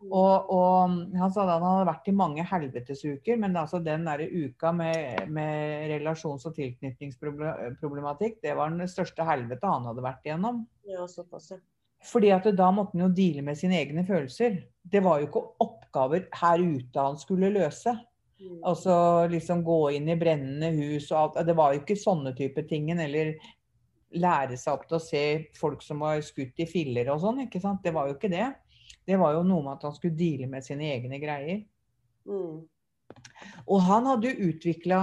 Og, og han sa at han hadde vært i mange helvetesuker, men altså den der uka med, med relasjons- og tilknytningsproblematikk, det var den største helvete han hadde vært igjennom. Ja, såpass, ja. Fordi at da måtte han jo deale med sine egne følelser. Det var jo ikke oppgaver her ute han skulle løse. Mm. Altså liksom gå inn i brennende hus og alt. Det var jo ikke sånne type tingen. Eller lære seg opp til å se folk som var skutt i filler og sånn. ikke sant? Det var jo ikke det. Det var jo noe med at han skulle deale med sine egne greier. Mm. Og han hadde jo utvikla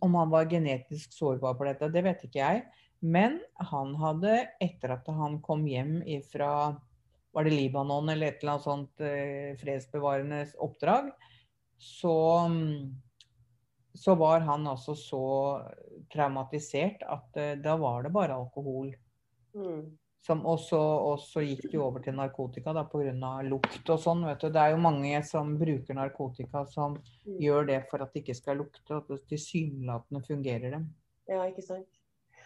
Om han var genetisk sårbar på dette, det vet ikke jeg. Men han hadde, etter at han kom hjem fra var det Libanon eller et eller annet sånt eh, fredsbevarende oppdrag, så, så var han altså så traumatisert at eh, da var det bare alkohol. Mm. Som også, og så gikk de over til narkotika pga. lukt og sånn. vet du. Det er jo mange som bruker narkotika som Mm. gjør det for at det ikke skal lukte. At det tilsynelatende fungerer dem. Ja, ikke sant.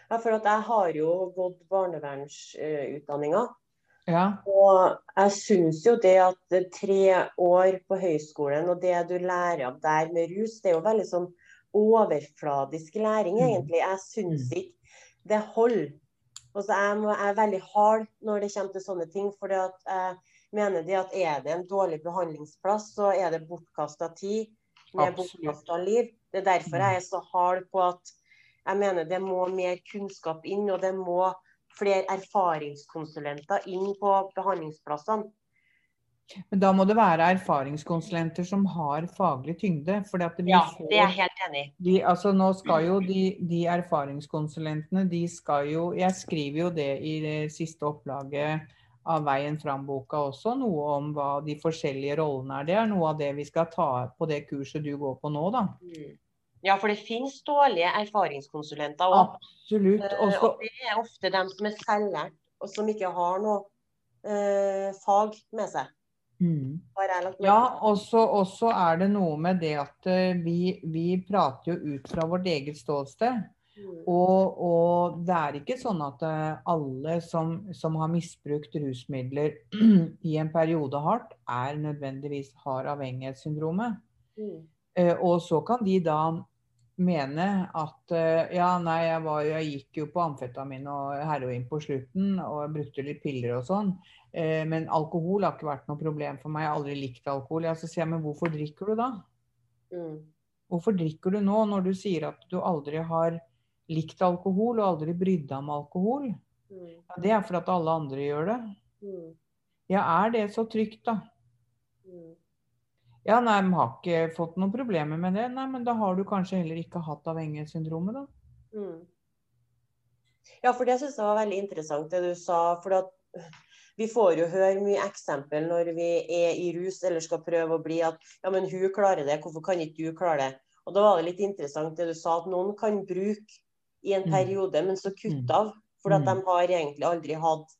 Ja, for jeg har jo gått barnevernsutdanninga. Ja. Og jeg syns jo det at tre år på høyskolen og det du lærer av der med rus, det er jo veldig sånn overfladisk læring, Mm. egentlig. Jeg syns ikke det holder. Altså, jeg, må, jeg er veldig hard når det kommer til sånne ting. For jeg mener de at er det en dårlig behandlingsplass, så er det bortkasta tid med bortkasta liv. Det er derfor jeg er så hard på at jeg mener det må mer kunnskap inn, og det må flere erfaringskonsulenter inn på behandlingsplassene. Men da må det være erfaringskonsulenter som har faglig tyngde. Vi Ja, får, det er jeg helt enig i. de, altså nå skal jo de, de erfaringskonsulentene, de skal jo Jeg skriver jo det i det siste opplaget av Veien fram-boka også, noe om hva de forskjellige rollene er. Det er noe av det vi skal ta på det kurset du går på nå, da. Mm. Ja, for det finnes dårlige erfaringskonsulenter òg. Absolutt. Også, Og det er ofte dem som er selvlært, og som ikke har noe eh, fag med seg. Mm. Ja, og så og så er det noe med det at eh, vi, vi prater jo ut fra vårt eget ståsted. Mm. Og, og det er ikke sånn at eh, alle som, som har misbrukt rusmidler i en periode hardt, er nødvendigvis har avhengighetssyndromet. Mm. Eh, og så kan de da mene at eh, ja, nei, jeg, var, jeg gikk jo på amfetamin og heroin på slutten, og jeg brukte litt piller og sånn. Eh, men alkohol har ikke vært noe problem for meg. Jeg har aldri likt alkohol. Ja, så sier jeg, men hvorfor drikker du da? Mm. Hvorfor drikker du nå, når du sier at du aldri har likt alkohol og aldri brydd deg om alkohol? Mm. Ja, det er fordi at alle andre gjør det. Mm. Ja, er det så trygt, da? Mm. Ja, nei, vi har ikke fått noen problemer med det. Nei, men da har du kanskje heller ikke hatt avhengighetssyndromet, da. Mm. Ja, for det syns jeg var veldig interessant det du sa. For at vi får jo høre mye eksempel når vi er i rus eller skal prøve å bli at ja, men hun klarer det, hvorfor kan ikke du klare det? Og da var det litt interessant det du sa, at noen kan bruke i en Mm. periode, men så kutte av. For at Mm. de har egentlig aldri hatt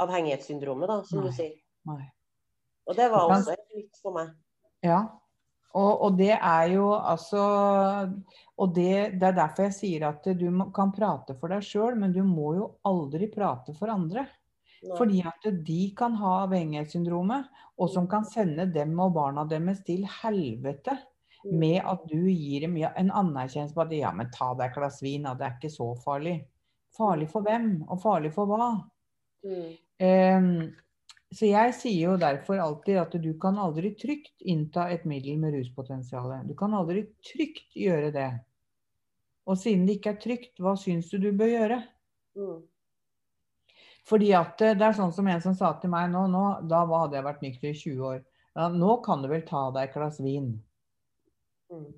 avhengighetssyndromet, da, som Nei. du sier. Nei. Og det var også et nytt for meg. Ja. Og, og det er jo altså Og det, det er derfor jeg sier at du kan prate for deg sjøl, men du må jo aldri prate for andre. Nei. Fordi at de kan ha avhengighetssyndromet, og som kan sende dem og barna deres til helvete Mm. med at du gir dem en anerkjennelse på at ja, men ta deg et glass vin, det er ikke så farlig. Farlig for hvem, og farlig for hva? Mm. Ehm, så jeg sier jo derfor alltid at du kan aldri trygt innta et middel med ruspotensial. Du kan aldri trygt gjøre det. Og siden det ikke er trygt, hva syns du du bør gjøre? Mm. Fordi at eh, det er sånn som en som sa til meg nå, nå da hadde jeg vært nykter i 20 år. Ja, nå kan du vel ta deg et glass vin? Mm.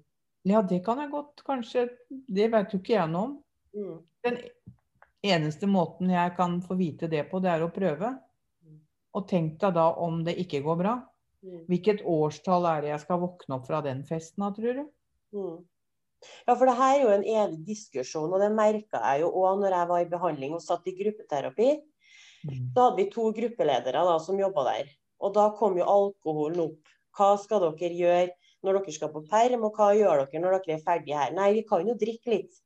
Ja, det kan jeg godt, kanskje. Det vet jo ikke jeg noe om. Mm. Den eneste måten jeg kan få vite det på, det er å prøve. Og tenk deg da om det ikke går bra. Mm. Hvilket årstall er det jeg skal våkne opp fra den festen da, tror du? Mm. Ja, for det her er jo en evig diskusjon, og det merka jeg jo òg når jeg var i behandling og satt i gruppeterapi. Da hadde vi to gruppeledere da, som jobba der. Og da kom jo alkoholen opp. Hva skal dere gjøre når dere skal på perm, og hva gjør dere når dere er ferdige her? Nei, vi kan jo drikke litt.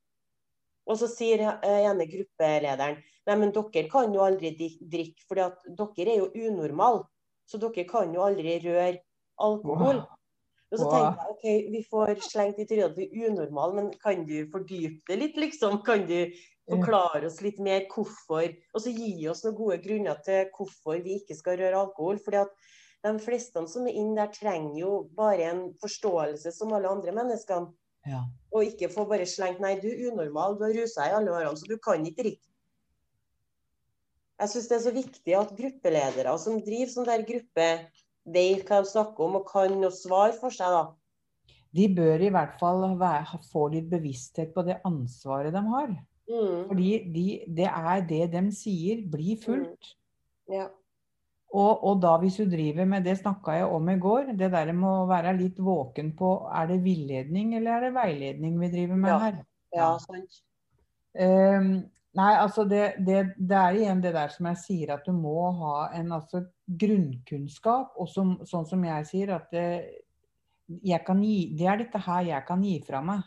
Og så sier uh, ene gruppelederen nei, men dere kan jo aldri drikke, for dere er jo unormale. Så dere kan jo aldri røre alkohol. Og så tenker tenkte jeg OK, vi får slengt at vi er unormale, men kan du fordype det litt, liksom? Kan du forklare oss litt mer hvorfor Og så gi oss noen gode grunner til hvorfor vi ikke skal røre alkohol. fordi at de fleste som er inne der, trenger jo bare en forståelse som alle andre mennesker. Ja. Og ikke få bare slengt 'nei, du er unormal, du har rusa i alle årene, så du kan ikke drikke'. Jeg syns det er så viktig at gruppeledere som driver sånn der gruppe, vet hva de snakker om og kan noe svar for seg, da. De bør i hvert fall være, få litt bevissthet på det ansvaret de har. Mm. Fordi de, det er det de sier, blir fulgt. Ja. Og, og da hvis du driver med det snakka jeg om i går, det der med å være litt våken på er det villedning eller er det veiledning vi driver med Ja. her. ja, sant. Ehm, nei, altså det, det, det er igjen det der som jeg sier, at du må ha en altså, grunnkunnskap. Og som, sånn som jeg sier, at det, jeg kan gi, det er dette her jeg kan gi fra meg.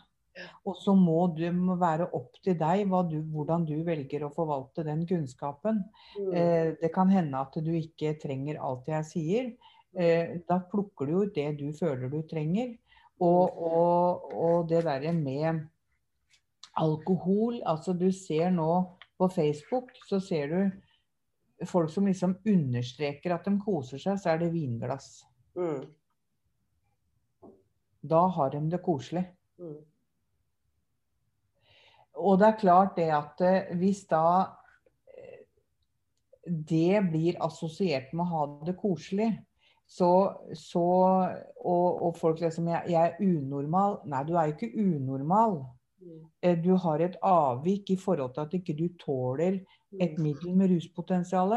Og så må det være opp til deg du, hvordan du velger å forvalte den kunnskapen. Mm. Eh, det kan hende at du ikke trenger alt jeg sier. Eh, da plukker du ut det du føler du trenger. Og, og, og det derre med alkohol Altså du ser nå på Facebook, så ser du folk som liksom understreker at de koser seg, så er det vinglass. Mm. Da har de det koselig. Mm. Og det er klart det at eh, hvis da eh, det blir assosiert med å ha det koselig, så, så og, og folk liksom jeg, 'Jeg er unormal.' Nei, du er jo ikke unormal. Mm. Eh, Du har et avvik i forhold til at ikke du tåler et middel med ruspotensial.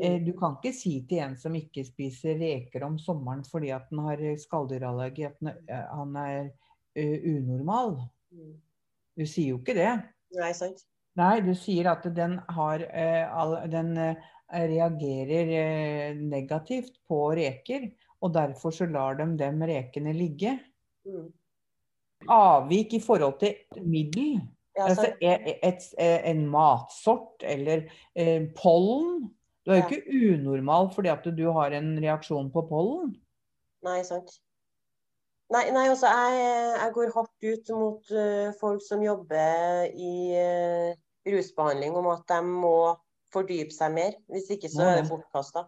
Eh, Du kan ikke si til en som ikke spiser reker om sommeren fordi at den har skalldyrallergi, at han er- eh, unormal. Mm. Du sier jo ikke det. Nei, sant. Nei, du sier at den, har, eh, all, den eh, reagerer eh, negativt på reker, og derfor så lar de de rekene ligge. Mm. Avvik i forhold til middel, Ja, altså et, et, et, en matsort eller eh, pollen. Du er jo Ja. ikke unormal fordi at du har en reaksjon på pollen. Nei, sant. Nei, nei altså, jeg, jeg går hardt ut mot uh, folk som jobber i uh, rusbehandling, om at de må fordype seg mer. Hvis ikke så er det. bortkasta.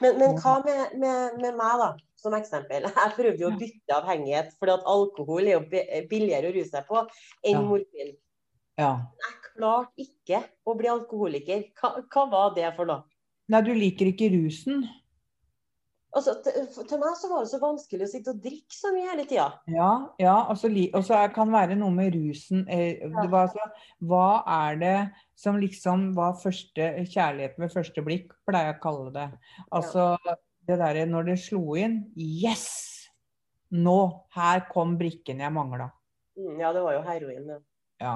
Men, men hva med, med, med meg, da, som eksempel? Jeg prøvde jo å bytte avhengighet, for at alkohol er jo billigere å ruse seg på enn Ja. morfin. Ja. Jeg klarte ikke å bli alkoholiker. Hva, hva var det for noe? Nei, du liker ikke rusen. Altså, til, meg så var det så vanskelig å sitte og drikke så mye hele tida. Ja, ja altså, og så kan kan være noe med rusen. Eh, det var altså, hva er det som liksom var første kjærlighet ved første blikk, pleier jeg å kalle det. Altså det derre når det slo inn Yes! Nå! Her kom brikken jeg mangla. Mm, ja, det var jo heroin. Ja. Ja,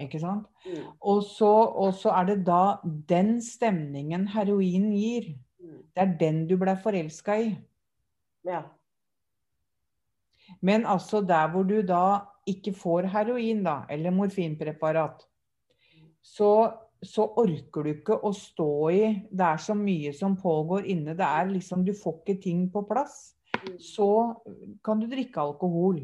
ikke sant? Mm, Og så, og så er det da den stemningen heroin gir. mm, Det er den du ble forelska i. ja. Men altså der hvor du da ikke får heroin, da, eller morfinpreparat, så, så orker du ikke å stå i Det er så mye som pågår inne. Det er liksom Du får ikke ting på plass. Mm, Så kan du drikke alkohol.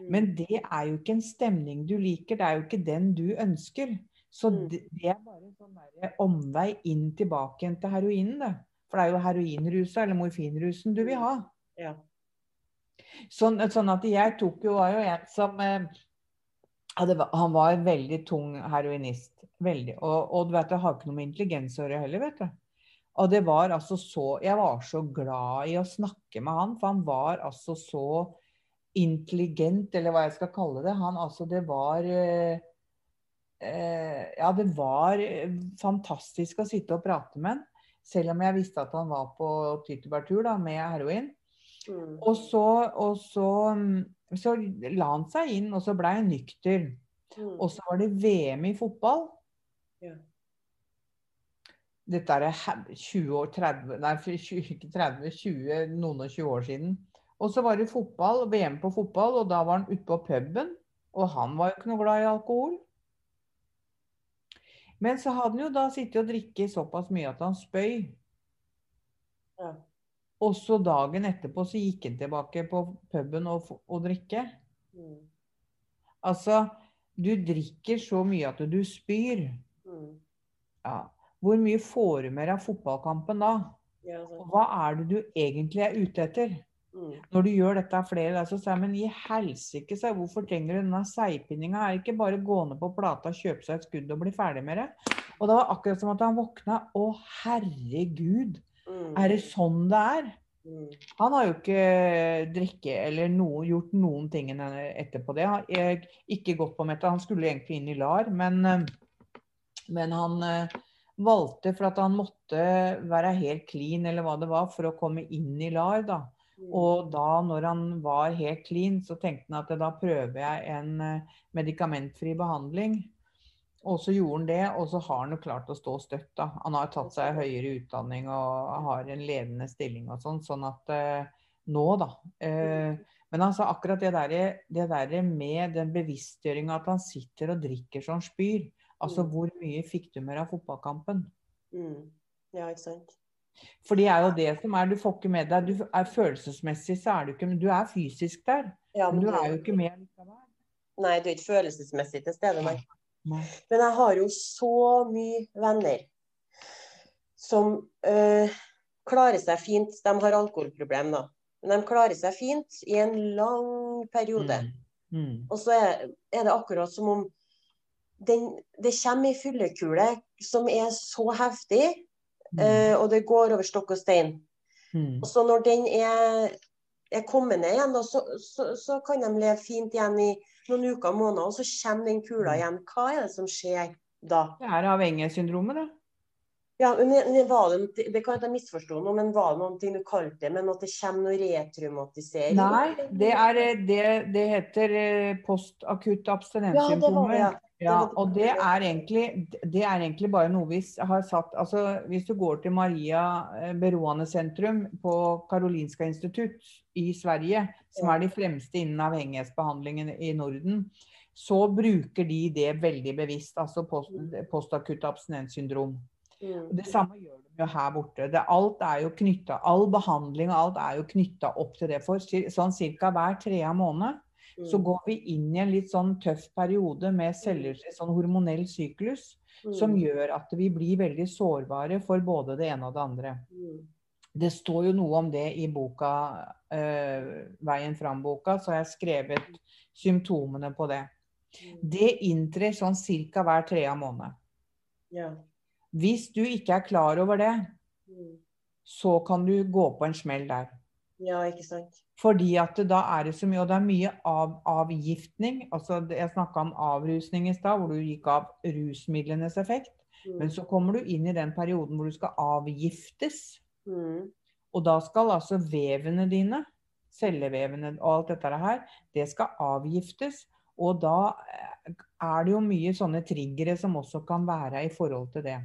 mm, Men det er jo ikke en stemning du liker. Det er jo ikke den du ønsker. Så Mm. det, det er bare en sånn omvei inn tilbake igjen til heroinen, det. For det er jo heroinrusa eller morfinrusen du vil ha. ja. Sånn, sånn at jeg tok jo, var jo en som eh, ja, var, Han var en veldig tung heroinist. Veldig. Og, og du vet, det har ikke noe med intelligens å gjøre heller, vet du. Og det var altså så Jeg var så glad i å snakke med han, for han var altså så intelligent, eller hva jeg skal kalle det. Han altså Det var eh, eh, Ja, det var eh, fantastisk å sitte og prate med han. Selv om jeg visste at han var på tyttebærtur med heroin. Mm, Og så, og så, mm, så la han seg inn, og så ble han nykter. mm, Og så var det VM i fotball. Ja. Dette er 20 år, 30, nei, 20, ikke 30, 20, noen og 20 år siden. Og så var det fotball, VM på fotball, og da var han ute på puben. Og han var jo ikke noe glad i alkohol. Men så hadde han jo da sittet og drikket såpass mye at han spøy. ja. Og så dagen etterpå så gikk han tilbake på puben og, og drikke. Mm, Altså, du drikker så mye at du spyr. mm, Ja. Hvor mye får du med deg av fotballkampen da? ja, hva er det du egentlig er ute etter? Mm, Når du gjør dette av flere dager, så sier jeg, men i helsike, sa jeg, hvorfor trenger du denne seigpinninga? Er det ikke bare gå ned på plata, kjøpe seg et skudd og bli ferdig med det? Og det var akkurat som at han våkna. Å, herregud, er det sånn det er? mm, Han har jo ikke drikke eller noe, gjort noen ting etterpå det. Har ikke gått på metta. Han skulle egentlig inn i LAR, men, eh, men han eh, valgte for at han måtte være helt clean, eller hva det var, for å komme inn i LAR. da. mm, Og da når han var helt clean, så tenkte han at da prøver jeg en eh, medikamentfri behandling. Og så gjorde han det, og så har han jo klart å stå støtt. da. Han har tatt seg høyere utdanning og har en ledende stilling og sånn. Sånn at eh, nå, da. Eh, men altså akkurat det der, der med den bevisstgjøringa at han sitter og drikker så han spyr. Altså Mm. hvor mye fikk du med deg av fotballkampen? mm. Ja, ikke sant. For det er jo det som er, du får ikke med deg du er Følelsesmessig så er du ikke men Du er fysisk der, Ja, men du er jo ikke med likevel. Nei, du er ikke følelsesmessig til stede, nei. Men jeg har jo så mye venner som øh, klarer seg fint. De har alkoholproblem, da. Men de klarer seg fint i en lang periode. Mm. Mm. Og så er, er det akkurat som om den, det kommer ei fyllekule som er så heftig, øh, og det går over stokk og stein. Mm. Og så når den er, er kommet ned igjen, da, så, så, så kan de leve fint igjen i noen uker og måneder, og så kommer den kula igjen. Hva er det som skjer da? Det er avhengighetssyndromet, det. Ja, men, var det, det kan jeg misforstå noe, men var det noe du kalte det, men at det kommer noe retraumatisering? Nei, det, er, det, det heter eh, postakutt abstinenssymptomer. ja. Ja, og det er, egentlig, det er egentlig bare noe vi har satt altså Hvis du går til Maria eh, Beroane sentrum på Karolinska institutt i Sverige, som er de fremste innen avhengighetsbehandlingen i Norden, så bruker de det veldig bevisst. Altså post, postakutt abstinenssyndrom. Mm. Det samme gjør de jo her borte. Det, alt er jo knyttet, all behandling og alt er jo knytta opp til det. For sånn ca. hver tredje måned så Mm. går vi inn i en litt sånn tøff periode med celler, sånn hormonell syklus som Mm. gjør at vi blir veldig sårbare for både det ene og det andre. Mm. Det står jo noe om det i boka øh, 'Veien fram'-boka, så har jeg skrevet symptomene på det. Mm. Det inntrer sånn ca. hver tredje måned. Ja. Hvis du ikke er klar over det, Mm. så kan du gå på en smell der. Ja, ikke sant. Fordi at det, da er det så mye, og det er mye av, avgiftning. altså Jeg snakka om avrusning i stad, hvor du gikk av rusmidlenes effekt. Mm. Men så kommer du inn i den perioden hvor du skal avgiftes. Mm. Og da skal altså vevene dine, cellevevene og alt dette her, det skal avgiftes. Og da eh, er det jo mye sånne triggere som også kan være i forhold til det.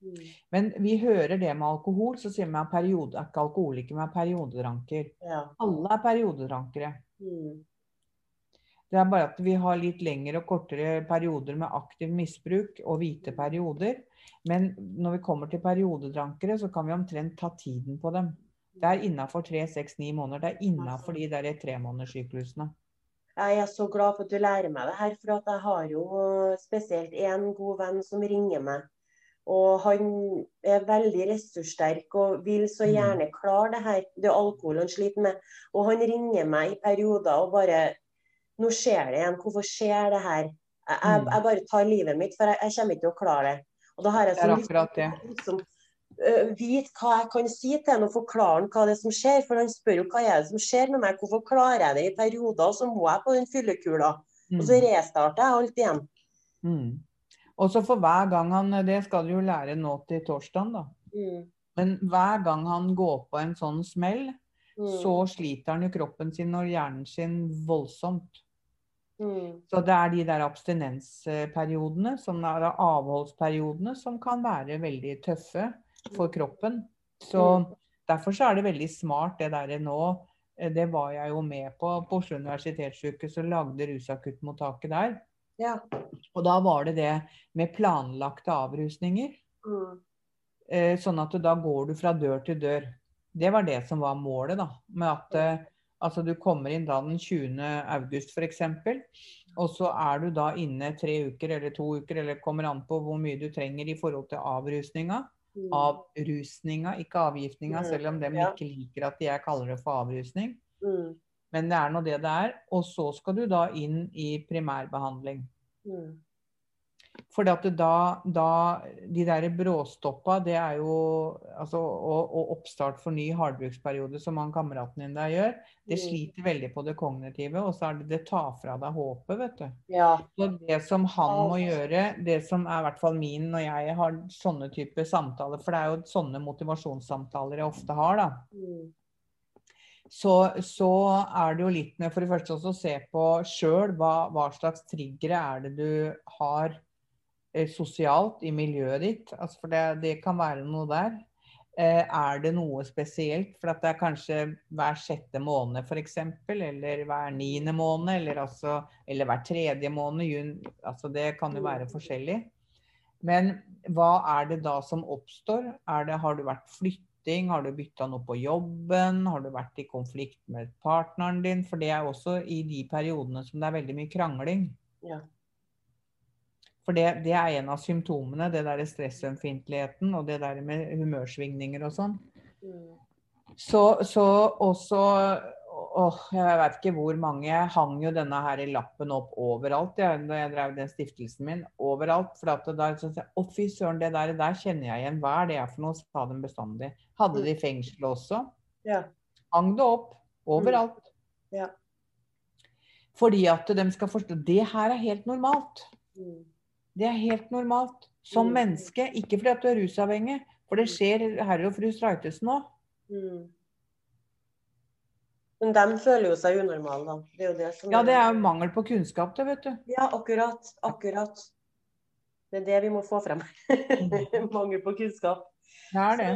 Mm. Men vi hører det med alkohol, så sier at periode, er ikke alkoholiker, men er perioderanker. Ja. Alle er periodedrankere. Mm. Det er bare at vi har litt lengre og kortere perioder med aktiv misbruk og hvite perioder. Men når vi kommer til periodedrankere, så kan vi omtrent ta tiden på dem. Det er innafor tre, seks, ni måneder. Det er innafor de der tremånederssyklusene. Jeg er så glad for at du lærer meg det her, for at jeg har jo spesielt en god venn som ringer meg. Og han er veldig ressurssterk og vil så Mm. gjerne klare det her. Det alkohol han sliter med. Og han ringer meg i perioder og bare Nå skjer det igjen. Hvorfor skjer det her? Jeg, jeg, Mm. jeg bare tar livet mitt, for jeg, jeg kommer ikke til å klare det. Og da har jeg sånn så lyst liksom, øh, vite hva jeg kan si til ham og forklare ham hva det er som skjer. For han spør jo hva er det som skjer med meg, hvorfor klarer jeg det i perioder, og så må jeg på den fyllekula. Og så Mm. restarter jeg alt igjen. Mm. Og så for hver gang han Det skal du jo lære nå til torsdagen, da. Mm. Men hver gang han går på en sånn smell, Mm. så sliter han jo kroppen sin og hjernen sin voldsomt. Mm. Så det er de der abstinensperiodene, som er avholdsperiodene, som kan være veldig tøffe for kroppen. Så derfor så er det veldig smart det derre nå. Det var jeg jo med på på Oslo universitetssykehus og lagde rusakuttmottaket der. Ja. Og da var det det med planlagte avrusninger. Mm. Eh, Sånn at da går du fra dør til dør. Det var det som var målet, da. Med at eh, altså du kommer inn da den 20. august f.eks. Og så er du da inne tre uker eller to uker, eller kommer an på hvor mye du trenger i forhold til avrusninga. Mm. Avrusninga, ikke avgiftninga, Mm, selv om dem ja. ikke liker at jeg kaller det for avrusning. Mm. Men det er nå det det er. Og så skal du da inn i primærbehandling. Mm. For da, da De der bråstoppa, det er jo altså, og, og oppstart for ny hardbruksperiode, som han kameraten din der gjør, det Mm. sliter veldig på det kognitive. Og så er det det tar fra deg håpet, vet du. Ja. Så det som han må gjøre, det som er i hvert fall min når jeg har sånne typer samtaler, for det er jo sånne motivasjonssamtaler jeg ofte har, da. Mm. Så, så er det jo litt med for det første også å se på sjøl hva, hva slags triggere er det du har eh, sosialt i miljøet ditt. Altså for det, det kan være noe der. Eh, er det noe spesielt? For at det er kanskje hver sjette måned f.eks., eller hver niende måned, eller, altså, eller hver tredje måned. Jun, altså det kan jo være forskjellig. Men hva er det da som oppstår? Det, har du vært flytting? Har du bytta noe på jobben? Har du vært i konflikt med partneren din? For det er også i de periodene som det er veldig mye krangling. Ja. For det, det er en av symptomene, det der stressømfintligheten og det der med humørsvingninger og sånn. Mm. Så, så også åh, Jeg vet ikke hvor mange Jeg hang jo denne her i lappen opp overalt jeg, da jeg drev den stiftelsen min. Overalt. For at da synes jeg Å, fy søren, det der, der kjenner jeg igjen. Hva er det for noe? sa de bestandig. Hadde det i fengsel også. Ja. Hang det opp. Overalt. Ja. Fordi at de skal forstå Det her er helt normalt. Mm. Det er helt normalt. Som Mm. menneske. Ikke fordi at du er rusavhengig. For det skjer herre og fru Streitesen nå. Men de føler jo seg unormale, da. Det er jo det som Ja, det er jo mangel på kunnskap, det, vet du. Ja, akkurat. Akkurat. Det er det vi må få frem. Mangel på kunnskap. Det er det.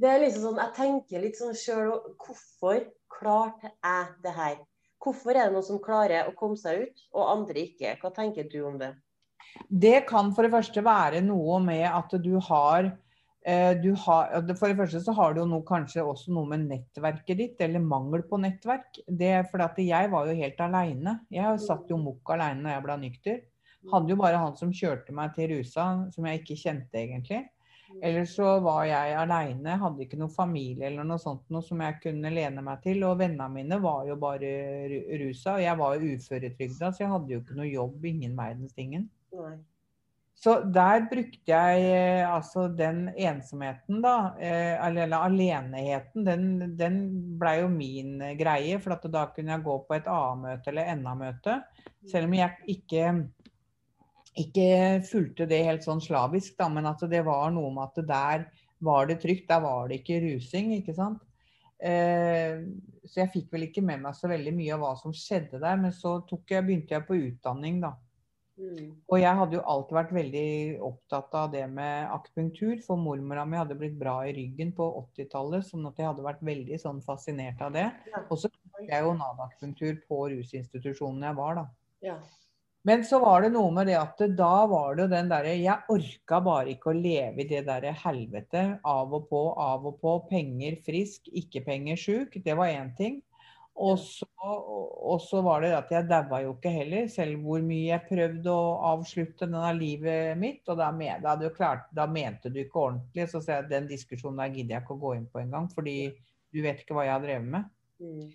Det er liksom sånn, Jeg tenker litt sånn sjøl Hvorfor klarte jeg det her? Hvorfor er det noen som klarer å komme seg ut, og andre ikke? Hva tenker du om det? Det kan for det første være noe med at du har har, for det første så har du jo noe, kanskje også noe med nettverket ditt, eller mangel på nettverk. Det at jeg var jo helt aleine. Jeg satt jo mokk aleine når jeg ble nykter. Hadde jo bare han som kjørte meg til rusa, som jeg ikke kjente egentlig. Ellers så var jeg aleine, hadde ikke noe familie eller noe sånt noe som jeg kunne lene meg til. Og vennene mine var jo bare rusa, og jeg var jo uføretrygda, så jeg hadde jo ikke noe jobb, ingen verdens tingen. Nei. Så der brukte jeg eh, altså den ensomheten, da, eh, eller aleneheten, den, den blei jo min eh, greie. For at da kunne jeg gå på et A-møte eller NA-møte. Selv om jeg ikke, ikke fulgte det helt sånn slavisk, da, men at det var noe med at der var det trygt. Der var det ikke rusing, ikke sant. Så jeg fikk vel ikke med meg så veldig mye av hva som skjedde der. Men så jeg, begynte jeg på utdanning, da. Mm. Og jeg hadde jo alltid vært veldig opptatt av det med akupunktur, for mormora mi hadde blitt bra i ryggen på 80-tallet, sånn at jeg hadde vært veldig sånn fascinert av det. Og så fikk jeg jo Nav-akupunktur på rusinstitusjonen jeg var, da. Ja. Men så var det noe med det at da var det jo den derre Jeg orka bare ikke å leve i det derre helvete. Av og på, av og på. Penger frisk, ikke penger sjuk. Det var én ting. Og så, og så, var det at jeg daua jo ikke heller, selv hvor mye jeg prøvde å avslutte denne livet mitt. Og da, med, da, klart, da mente du ikke ordentlig. Så sa jeg at den diskusjonen der gidder jeg ikke å gå inn på engang, fordi du vet ikke hva jeg har drevet med. Mm.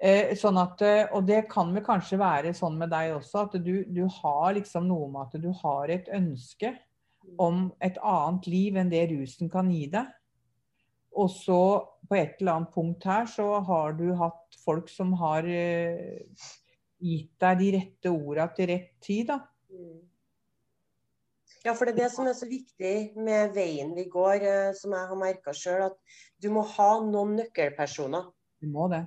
Eh, sånn at, eh, og det kan vel kanskje være sånn med deg også, at du, du har liksom noe med at du har et ønske mm. om et annet liv enn det rusen kan gi deg. Og så på et eller annet punkt her så har du hatt folk som har eh, gitt deg de rette orda til rett tid, da. Mm. Ja, for det er det som er så viktig med veien vi går, eh, som jeg har merka sjøl, at du må ha noen nøkkelpersoner. Du må det.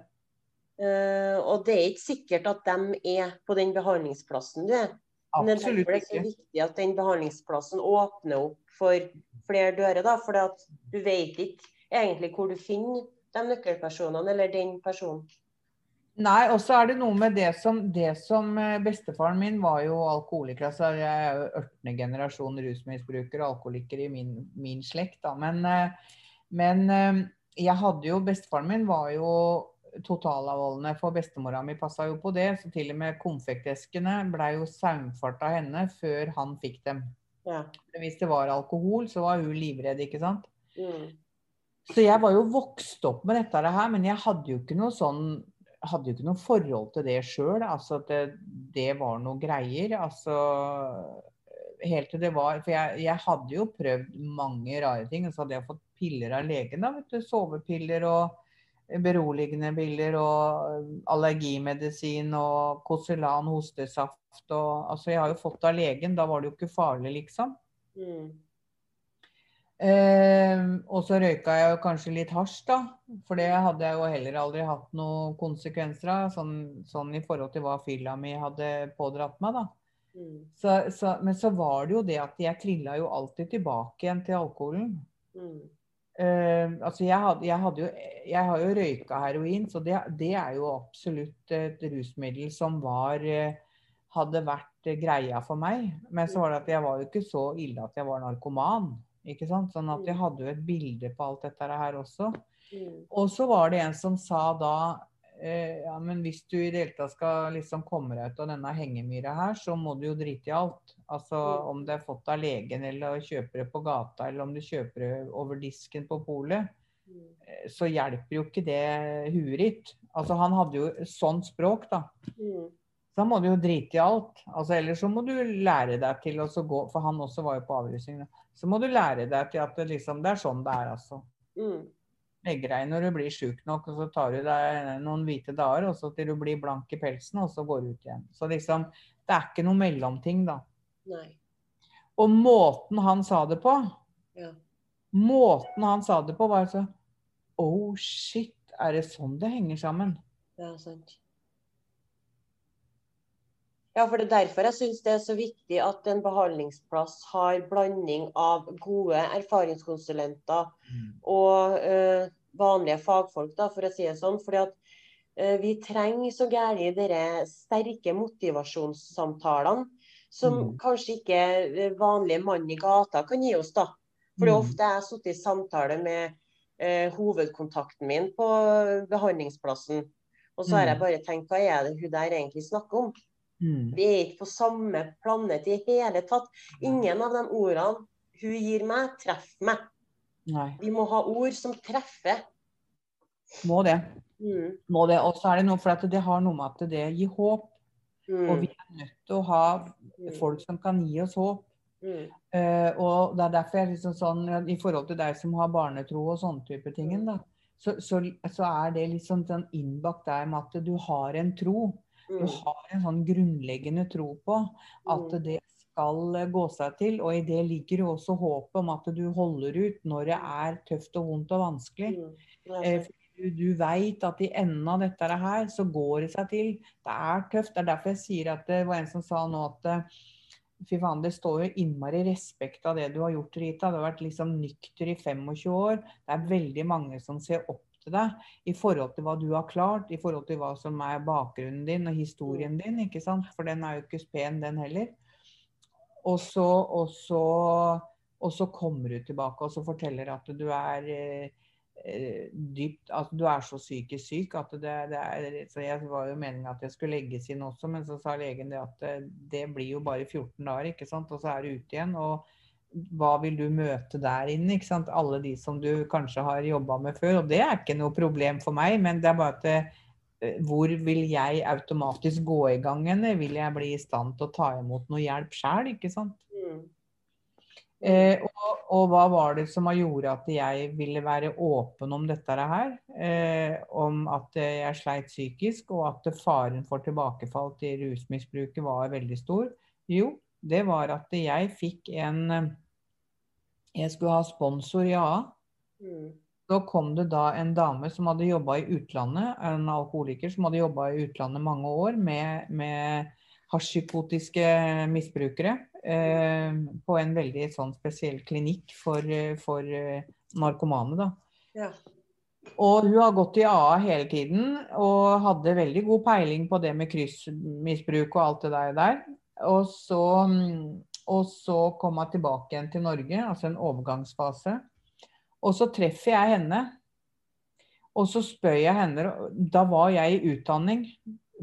Uh, og det er ikke sikkert at de er på den behandlingsplassen du er. Men det er det så viktig at den behandlingsplassen åpner opp for flere dører. da, For du vet ikke egentlig hvor du finner de nøkkelpersonene, eller den personen. Nei, og så er det noe med det som, det som eh, Bestefaren min var jo alkoholiker. altså Jeg er jo 18. generasjon rusmisbruker og alkoholiker i min, min slekt. da, Men, eh, men eh, jeg hadde jo Bestefaren min var jo totalavholdende, for bestemora mi passa jo på det. Så til og med konfekteskene blei jo saumfart av henne før han fikk dem. Ja. Hvis det var alkohol, så var hun livredd, ikke sant. Mm. Så jeg var jo vokst opp med dette her, men jeg hadde jo ikke noe sånn hadde jo ikke noe forhold til det sjøl. Altså at det, det, var noe greier. Altså helt til det var For jeg, jeg, hadde jo prøvd mange rare ting. Og så hadde jeg fått piller av legen. da, vet du, Sovepiller og beroligende piller og allergimedisin og Koselan hostesaft og Altså jeg har jo fått av legen. Da var det jo ikke farlig, liksom. Mm. Eh, og så røyka jeg jo kanskje litt hasj, da. For det hadde jeg jo heller aldri hatt noen konsekvenser av. Sånn, sånn i forhold til hva fylla mi hadde pådratt meg, da. Mm. Så, så, men så var det jo det at jeg trilla jo alltid tilbake igjen til alkoholen. Mm. Eh, altså jeg, hadde, jeg, hadde jo, jeg har jo røyka heroin, så det, det, er jo absolutt et rusmiddel som var eh, hadde vært greia for meg. Men så var det at jeg var jo ikke så ille at jeg var narkoman. Ikke sant? Sånn at jeg mm. hadde jo et bilde på alt dette her også. Mm. Og så var det en som sa da eh, ja, men hvis du i det hele tatt skal liksom komme deg ut av denne hengemyra her, så må du jo drite i alt. Altså mm. om det er fått av legen, eller kjøper det på gata, eller om du kjøper det over disken på polet, eh, så hjelper jo ikke det huet ditt. Altså han hadde jo sånt språk, da. Så da må du jo drite i alt. Altså, Ellers så må du lære deg til å gå For han også var jo på avrusning. Så må du lære deg til at det, liksom, det er sånn det er, altså. Mm. Legger deg når du blir sjuk nok, og så tar du deg noen hvite dager, og så til du blir blank i pelsen, og så går du ut igjen. Så liksom Det er ikke noe mellomting, da. Nei. Og måten han sa det på ja. Måten han sa det på, var altså Oh shit, er det sånn det henger sammen? Ja, sant. Ja, for det er derfor jeg syns det er så viktig at en behandlingsplass har blanding av gode erfaringskonsulenter mm. og uh, vanlige fagfolk, da, for å si det sånn. Fordi at uh, vi trenger så gærent dere sterke motivasjonssamtalene som mm. kanskje ikke eh, vanlige mann i gata kan gi oss, da. For mm. ofte har jeg sittet i samtale med uh, hovedkontakten min på behandlingsplassen, og så har jeg mm. bare tenkt hva er det hun der egentlig snakker om? Mm. Vi er ikke på samme planet i hele tatt. Ingen av de ordene hun gir meg, treffer meg. Nei. Vi må ha ord som treffer. Må det. Mm. Må det. Og så er det noe for at det har noe med at det gir håp. Mm. Og vi er nødt til å ha mm. folk som kan gi oss håp. Mm. Uh, og det er derfor jeg liksom sånn, I forhold til deg som har barnetro og sånne type ting, Mm. da, så, så, så er det liksom sånn innbakt der med at du har en tro. Du Mm. har en sånn grunnleggende tro på at Mm. det skal eh, gå seg til. Og i det ligger jo også håpet om at du holder ut når det er tøft og vondt og vanskelig. Mm. Eh, du, du veit at i enden av dette her, så går det seg til. Det er tøft. Det er derfor jeg sier at det var en som sa nå at eh, Fy faen, det står jo innmari respekt av det du har gjort, Rita. Du har vært liksom nykter i 25 år. Det er veldig mange som ser opp til deg i forhold til hva du har klart, i forhold til hva som er bakgrunnen din og historien din, ikke sant. For den er jo ikke pen, den heller. Og så, og så, og så kommer du tilbake og så forteller at du er eh, dypt altså Du er så psykisk syk at det, det er så Jeg var jo meningen at jeg skulle legges inn også, men så sa legen det at eh, det blir jo bare 14 dager, ikke sant. Og så er du ute igjen. og hva vil du møte der inne? ikke sant? Alle de som du kanskje har jobba med før. Og det er ikke noe problem for meg, men det er bare at det, eh, hvor vil jeg automatisk gå i gang henne? Vil jeg bli i stand til å ta imot noe hjelp sjøl, ikke sant? Mm. Eh, og, og hva var det som har gjort at jeg ville være åpen om dette her? Eh, om at jeg sleit psykisk, og at faren for tilbakefall til rusmisbruket var veldig stor? Jo, det var at jeg fikk en eh, Jeg skulle ha sponsor i AA. Mm. Så kom det da en dame som hadde jobba i utlandet, en alkoholiker som hadde jobba i utlandet mange år med, med hasjpsykotiske misbrukere. Eh, på en veldig sånn spesiell klinikk for, for eh, narkomane. da. Ja. Og hun har gått i AA hele tiden og hadde veldig god peiling på det med kryssmisbruk og alt det der. der. Og så, mm, og så kom hun tilbake igjen til Norge, altså en overgangsfase. Og så treffer jeg henne. Og så spør jeg henne Da var jeg i utdanning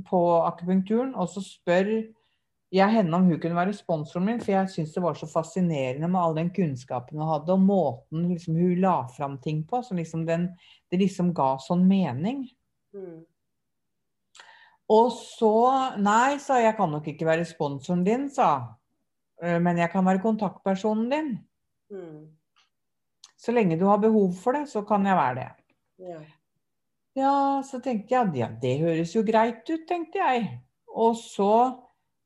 på akupunkturen, og så spør jeg henne om hun kunne være sponsoren min, for jeg syntes det var så fascinerende med all den kunnskapen hun hadde, og måten liksom, hun la fram ting på. Så liksom den, det liksom ga sånn mening. Mm. Og så Nei, sa jeg, kan nok ikke være sponsoren din, sa hun. «Eh, Men jeg kan være kontaktpersonen din. Mm. Så lenge du har behov for det, så kan jeg være det. Ja. Ja, så tenkte jeg ja, det høres jo greit ut, tenkte jeg. Og så,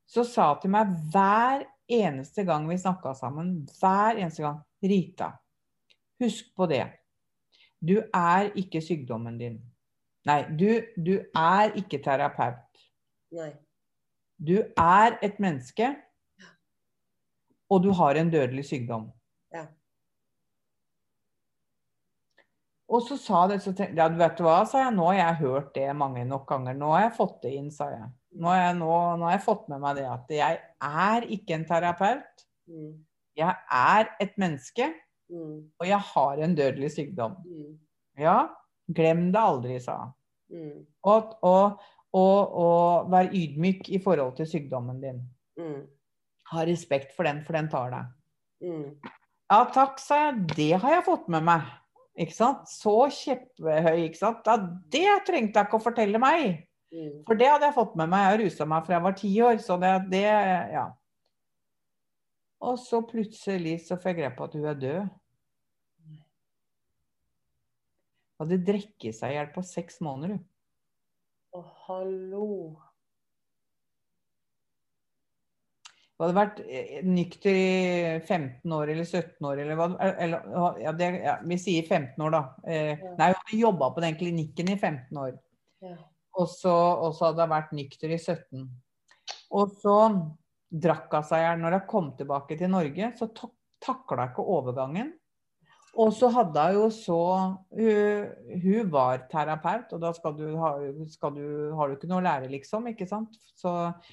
så sa hun til meg hver eneste gang vi snakka sammen, hver eneste gang Rita, husk på det. Du er ikke sykdommen din. Nei, du, du er ikke terapeut. Nei. Du er et menneske, og du har en dødelig sykdom. Ja. Og så sa det, så tenkte ja, vet du hva, sa jeg, nå har jeg hørt det mange nok ganger. Nå har jeg fått det inn, sa jeg. Nå har jeg, nå, nå har jeg fått med meg det at jeg er ikke en terapeut. Mm. Jeg er et menneske, Mm. og jeg har en dødelig sykdom. Mm. Ja, glem det aldri, sa han. Mm. Og, og, og, og vær ydmyk i forhold til sykdommen din. Mm. Ha respekt for den, for den tar deg. Mm. Ja takk, sa jeg. Det har jeg fått med meg. Ikke sant? Så kjepphøy, ikke sant. Ja, det trengte jeg ikke å fortelle meg. Mm. For det hadde jeg fått med meg. Jeg rusa meg fra jeg var ti år. Så det, det Ja. Og så plutselig så får jeg greie på at hun er død. Hadde drukket seg i hjel på seks måneder, hun. Å, hallo. Hun hadde vært eh, nykter i 15 år eller 17 år eller hva eller, ja, det, ja, Vi sier 15 år, da. Eh, Ja. nei, hun hadde jobba på den klinikken i 15 år. Ja. Og så, hadde hun vært nykter i 17. Og så drakk hun seg i hjel. Når hun kom tilbake til Norge, så takla hun ikke overgangen. Og så hadde hun jo så Hun, hun var terapeut, og da skal du ha, skal du, har du ikke noe å lære, liksom. ikke sant? Så,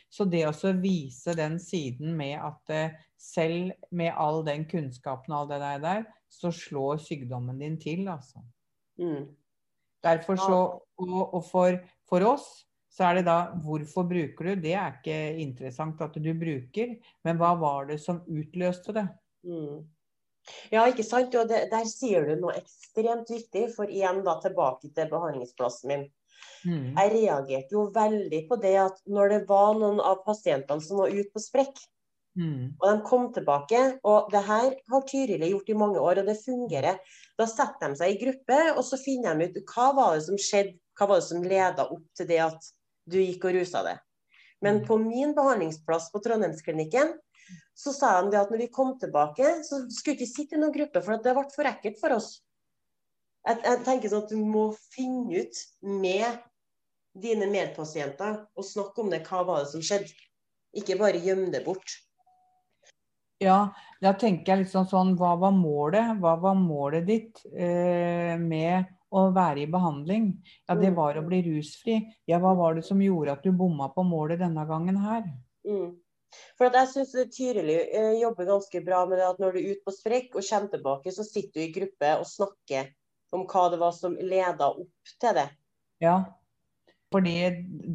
så det å vise den siden med at eh, selv med all den kunnskapen og all det der, der, så slår sykdommen din til, altså. Mm. Derfor så, og, og for, for oss så er det da hvorfor bruker du? Det er ikke interessant at du bruker, men hva var det som utløste det? Mm. Ja, ikke sant. Og det, der sier du noe ekstremt viktig, for igjen da tilbake til behandlingsplassen min. Mm. Jeg reagerte jo veldig på det at når det var noen av pasientene som var ute på sprekk, Mm. Og de kom tilbake, og det her har Tyrili gjort i mange år, og det fungerer. Da setter de seg i gruppe, og så finner de ut hva var det som skjedde, hva var det som leda opp til det at du gikk og rusa deg. Men Mm. på min behandlingsplass på Trondheimsklinikken så sa de det at når vi kom tilbake, så skulle vi ikke sitte i noen gruppe, for det ble for ekkelt for oss. Jeg, jeg tenker sånn at du må finne ut med dine medpasienter og snakke om det. Hva var det som skjedde? Ikke bare gjemme det bort. Ja, da tenker jeg sånn, sånn Hva var målet? Hva var målet ditt eh, med å være i behandling? Ja, det Mm. var å bli rusfri. Ja, hva var det som gjorde at du bomma på målet denne gangen her? Mm. For jeg syns Tyrili eh, jobber ganske bra med det at når du er ute på sprekk og kommer tilbake, så sitter du i gruppe og snakker om hva det var som leda opp til det. Ja. Fordi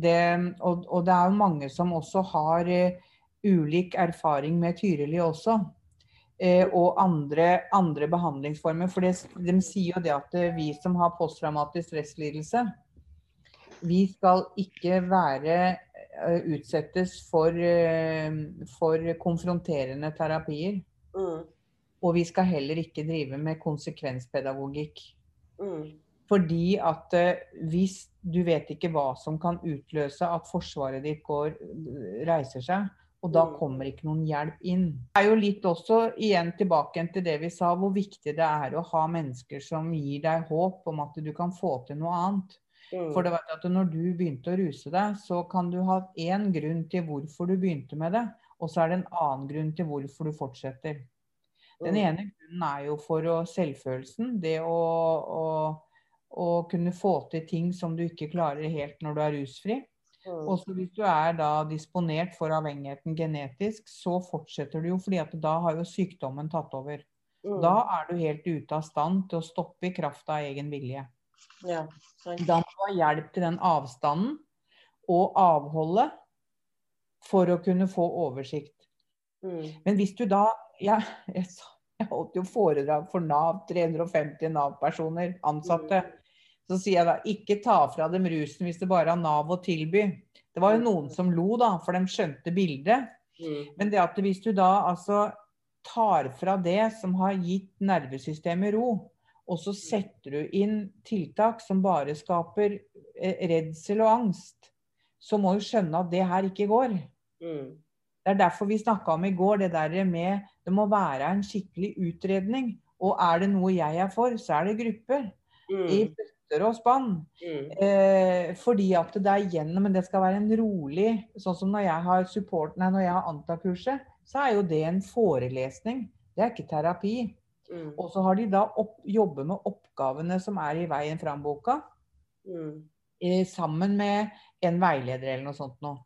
det Og, og det er jo mange som også har uh, ulik erfaring med Tyrili også. Uh, og andre, andre behandlingsformer. For det, de sier jo det at vi som har posttraumatisk stresslidelse, vi skal ikke være utsettes for, eh, for konfronterende terapier. Mm. Og vi skal heller ikke drive med konsekvenspedagogikk. Mm. Fordi at eh, hvis du vet ikke hva som kan utløse at forsvaret ditt går, reiser seg, og da Mm. kommer ikke noen hjelp inn. Det er jo litt også igjen tilbake til det vi sa, hvor viktig det er å ha mennesker som gir deg håp om at du kan få til noe annet. Mm. For det var at når du begynte å ruse deg, så kan du ha én grunn til hvorfor du begynte med det, og så er det en annen grunn til hvorfor du fortsetter. Den Mm. ene grunnen er jo for å selvfølelsen. Det å, å, å kunne få til ting som du ikke klarer helt når du er rusfri. Mm. Også hvis du er da disponert for avhengigheten genetisk, så fortsetter du jo fordi at da har jo sykdommen tatt over. Mm. Da er du helt ute av stand til å stoppe i kraft av egen vilje. Ja. Da må du ha hjelp til den avstanden og avholdet for å kunne få oversikt. Mm. Men hvis du da Jeg, jeg, jeg holdt jo foredrag for Nav, 350 Nav-personer, ansatte. Så sier jeg da ikke ta fra dem rusen hvis det bare har Nav å tilby. Det var jo noen som lo, da, for de skjønte bildet. Mm. Men det at hvis du da altså tar fra det som har gitt nervesystemet ro, og så setter du inn tiltak som bare skaper eh, redsel og angst, så må du skjønne at det her ikke går. Mm. Det er derfor vi snakka om i går det der med det må være en skikkelig utredning. Og er det noe jeg er for, så er det grupper. I Mm. bøtter og spann. Mm. Eh, fordi at det er gjennom, men det skal være en rolig Sånn som når jeg har support, nei, når jeg har Anta-kurset, så er jo det en forelesning. Det er ikke terapi. Mm. Og så har de da opp, jobber med oppgavene som er i Veien fram-boka, Mm. eh, sammen med en veileder eller noe sånt noe.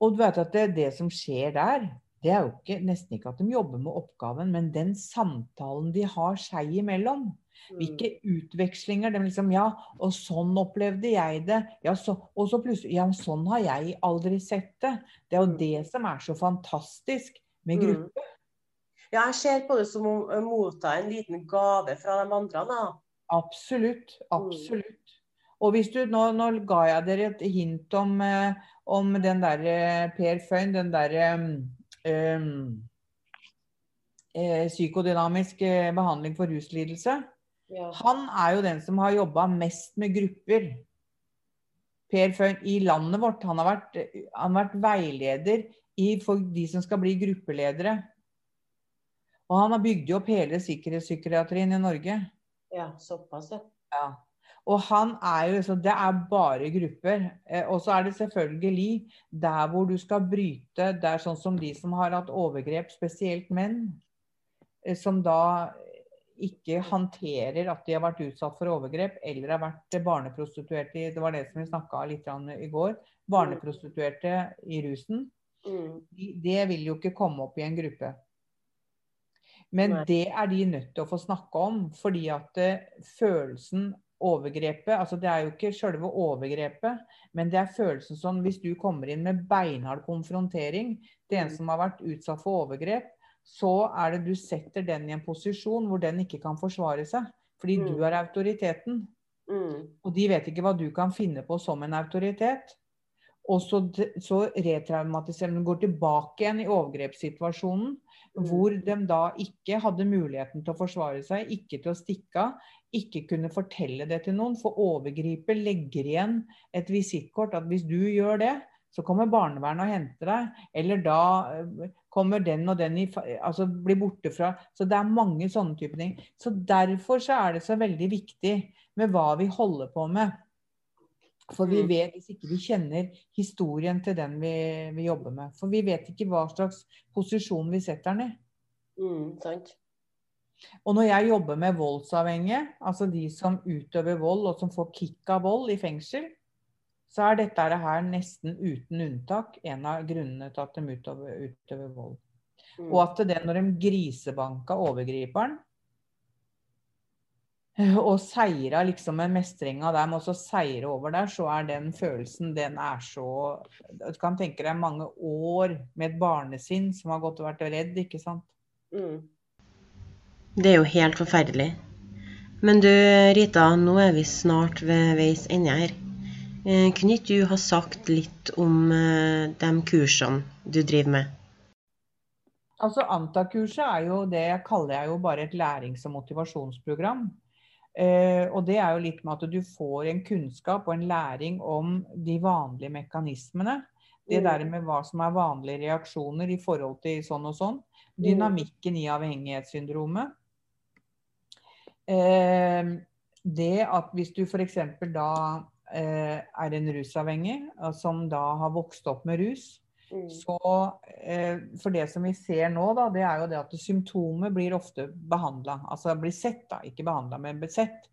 Og du vet at det, det som skjer der, det er jo ikke, nesten ikke at de jobber med oppgaven, men den samtalen de har seg imellom. Mm. Hvilke utvekslinger. De liksom Ja, og sånn opplevde jeg det. Ja, så, og så plutselig Ja, sånn har jeg aldri sett det. Det er jo Mm. det som er så fantastisk med Mm. Ja, jeg ser på det som å å motta en liten gave fra de andre. Da. Absolutt. Absolutt. Og hvis du, nå, nå ga jeg dere et hint om, eh, om den derre Per Føyn, den derre um, eh, psykodynamisk eh, behandling for ruslidelse. Ja. Han er jo den som har jobba mest med grupper. Per Føhn i landet vårt. Han har vært, han har vært veileder i, for de som skal bli gruppeledere. Og han har bygd opp hele sikkerhetspsykiatrien i Norge. ja, såpass, ja. Ja. Og han er jo liksom Det er bare grupper. Eh, og så er det selvfølgelig der hvor du skal bryte Det er sånn som de som har hatt overgrep, spesielt menn, eh, som da ikke håndterer at de har vært utsatt for overgrep eller har vært barneprostituerte Det var det som vi snakka litt om i går. Barneprostituerte i rusen. Mm. Det vil jo ikke komme opp i en gruppe. Men det er de nødt til å få snakke om, fordi at eh, følelsen overgrepet altså Det er jo ikke selve overgrepet, men det er følelsen sånn hvis du kommer inn med beinhard konfrontering til en Mm. som har vært utsatt for overgrep, så er det du setter den i en posisjon hvor den ikke kan forsvare seg. Fordi Mm. du er autoriteten. Mm. Og de vet ikke hva du kan finne på som en autoritet. Og så, så retraumatiserer de går tilbake igjen i overgrepssituasjonen. Mm. Hvor de da ikke hadde muligheten til å forsvare seg, ikke til å stikke av, ikke kunne fortelle det til noen. For overgriper legger igjen et visittkort at hvis du gjør det, så kommer barnevernet og henter deg. Eller da eh, kommer den og den i, altså blir borte fra Så det er mange sånne typer ting. Så derfor så er det så veldig viktig med hva vi holder på med. For vi Mm. vet, hvis ikke vi kjenner historien til den vi, vi jobber med. For vi vet ikke hva slags posisjon vi setter den i. Mm, sant. Og når jeg jobber med voldsavhengige, altså de som utøver vold og som får kick av vold i fengsel, så er dette her nesten uten unntak en av grunnene til at de utøver, utøver vold. Mm. Og at det når de grisebanka overgriperen og seira liksom med mestringa der, men også seire over der, så er den følelsen, den er så Du kan tenke deg mange år med et barnesinn som har gått og vært redd, ikke sant. Mm. Det er jo helt forferdelig. Men du Rita, nå er vi snart ved veis ende her. Eh, Kunne ikke du ha sagt litt om eh, de kursene du driver med? Altså Anta-kurset er jo det jeg kaller jeg jo bare et lærings- og motivasjonsprogram. Eh, og det er jo litt med at du får en kunnskap og en læring om de vanlige mekanismene. Det Mm. der med hva som er vanlige reaksjoner i forhold til sånn og sånn. Dynamikken i avhengighetssyndromet. Eh, det at hvis du f.eks. da eh, er en rusavhengig som da har vokst opp med rus, Mm. Så eh, For det som vi ser nå, da, det er jo det at symptomer blir ofte behandla. Altså blir sett, da. Ikke behandla, men besett.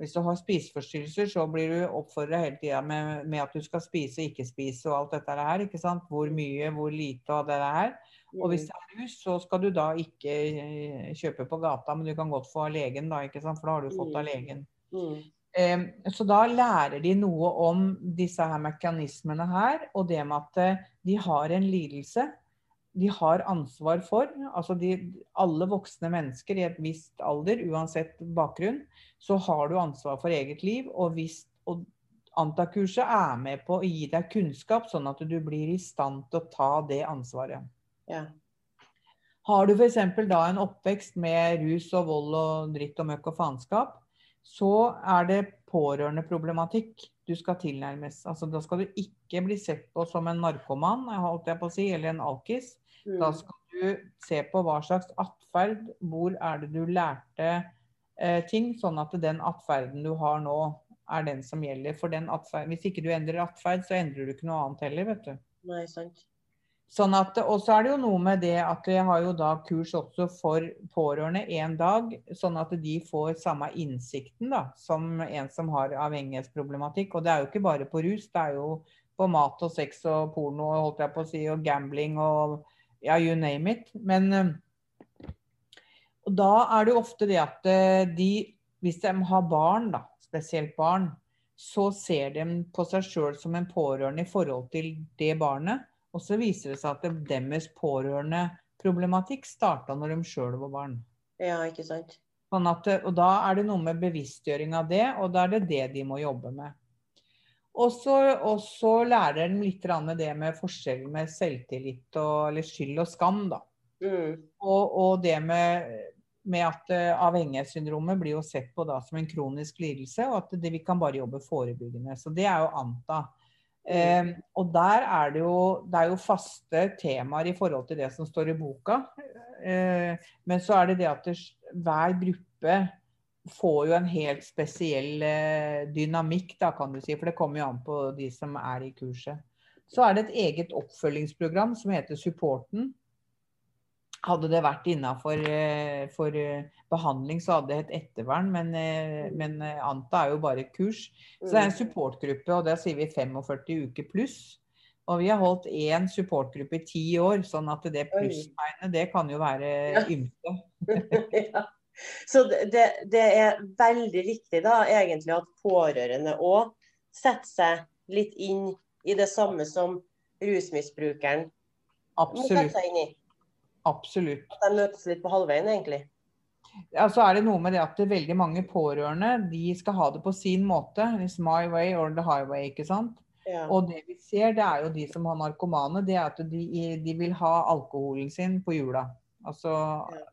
Hvis du har spiseforstyrrelser, så blir du oppfordra hele tida med, med at du skal spise, ikke spise og alt dette her. ikke sant? Hvor mye, hvor lite av det er, Og hvis det er rus, så skal du da ikke eh, kjøpe på gata, men du kan godt få av legen, da, ikke sant? for da har du fått av legen. Så da lærer de noe om disse her mekanismene her, og det med at eh, de har en lidelse de har ansvar for. Altså de, alle voksne mennesker i et visst alder, uansett bakgrunn, så har du ansvar for eget liv. Og, hvis, og Antakurset er med på å gi deg kunnskap, sånn at du blir i stand til å ta det ansvaret. Ja. Har du f.eks. da en oppvekst med rus og vold og dritt og møkk og faenskap, så er det pårørendeproblematikk du skal tilnærmes. Altså, da skal du ikke bli sett på som en narkoman, holdt jeg på å si, eller en alkis. Da Mm. skal du se på hva slags atferd, hvor er det du lærte eh, ting, sånn at den atferden du har nå, er den som gjelder. For den atferd, hvis ikke du endrer atferd, så endrer du ikke noe annet heller, vet du. Nei, sant. Sånn at, og så er det jo noe med det at jeg har jo da kurs også for pårørende en dag, sånn at de får samme innsikten da, som en som har avhengighetsproblematikk. Og det er jo ikke bare på rus, det er jo på mat og sex og porno holdt jeg på å si, og gambling og ja, you name it. Men da er det jo ofte det at eh, de, hvis de har barn, da, spesielt barn, så ser de på seg sjøl som en pårørende i forhold til det barnet. Og så viser det seg at deres pårørendeproblematikk starta når de sjøl var barn. Ja, ikke sant. Sånn at, og da er det noe med bevisstgjøring av det, og da er det det de må jobbe med. Og så, og så lærer de litt med det med forskjellen med selvtillit og eller skyld og skam. da. Mm. Og, og det med, med at eh, avhengighetssyndromet blir jo sett på da som en kronisk lidelse, og at det, vi kan bare jobbe forebyggende. Så det er jo ANTA. Eh, og der er det jo det er jo faste temaer i forhold til det som står i boka. Eh, men så er det det at det, hver gruppe får jo en helt spesiell eh, dynamikk, da, kan du si. For det kommer jo an på de som er i kurset. Så er det et eget oppfølgingsprogram som heter Supporten. Hadde det vært innafor for eh, behandling, så hadde det hett ettervern. Men, eh, men eh, Anta er jo bare kurs. Så det er en supportgruppe, og der sier vi 45 uker pluss. Og vi har holdt én supportgruppe i ti år, sånn at det plusstegnet, det kan jo være ymse. ja. Så det, det er veldig viktig da, egentlig at pårørende òg setter seg litt inn i det samme som rusmisbrukeren må sette Absolutt. seg inn i. Absolutt. At de møtes litt på halvveien, egentlig. Ja, så er det noe med det at det veldig mange pårørende de skal ha det på sin måte. It's my way or the highway. ikke sant? Ja. Og det vi ser, det er jo de som har narkomane, det er at de, de vil ha alkoholen sin på jula. Altså Ja.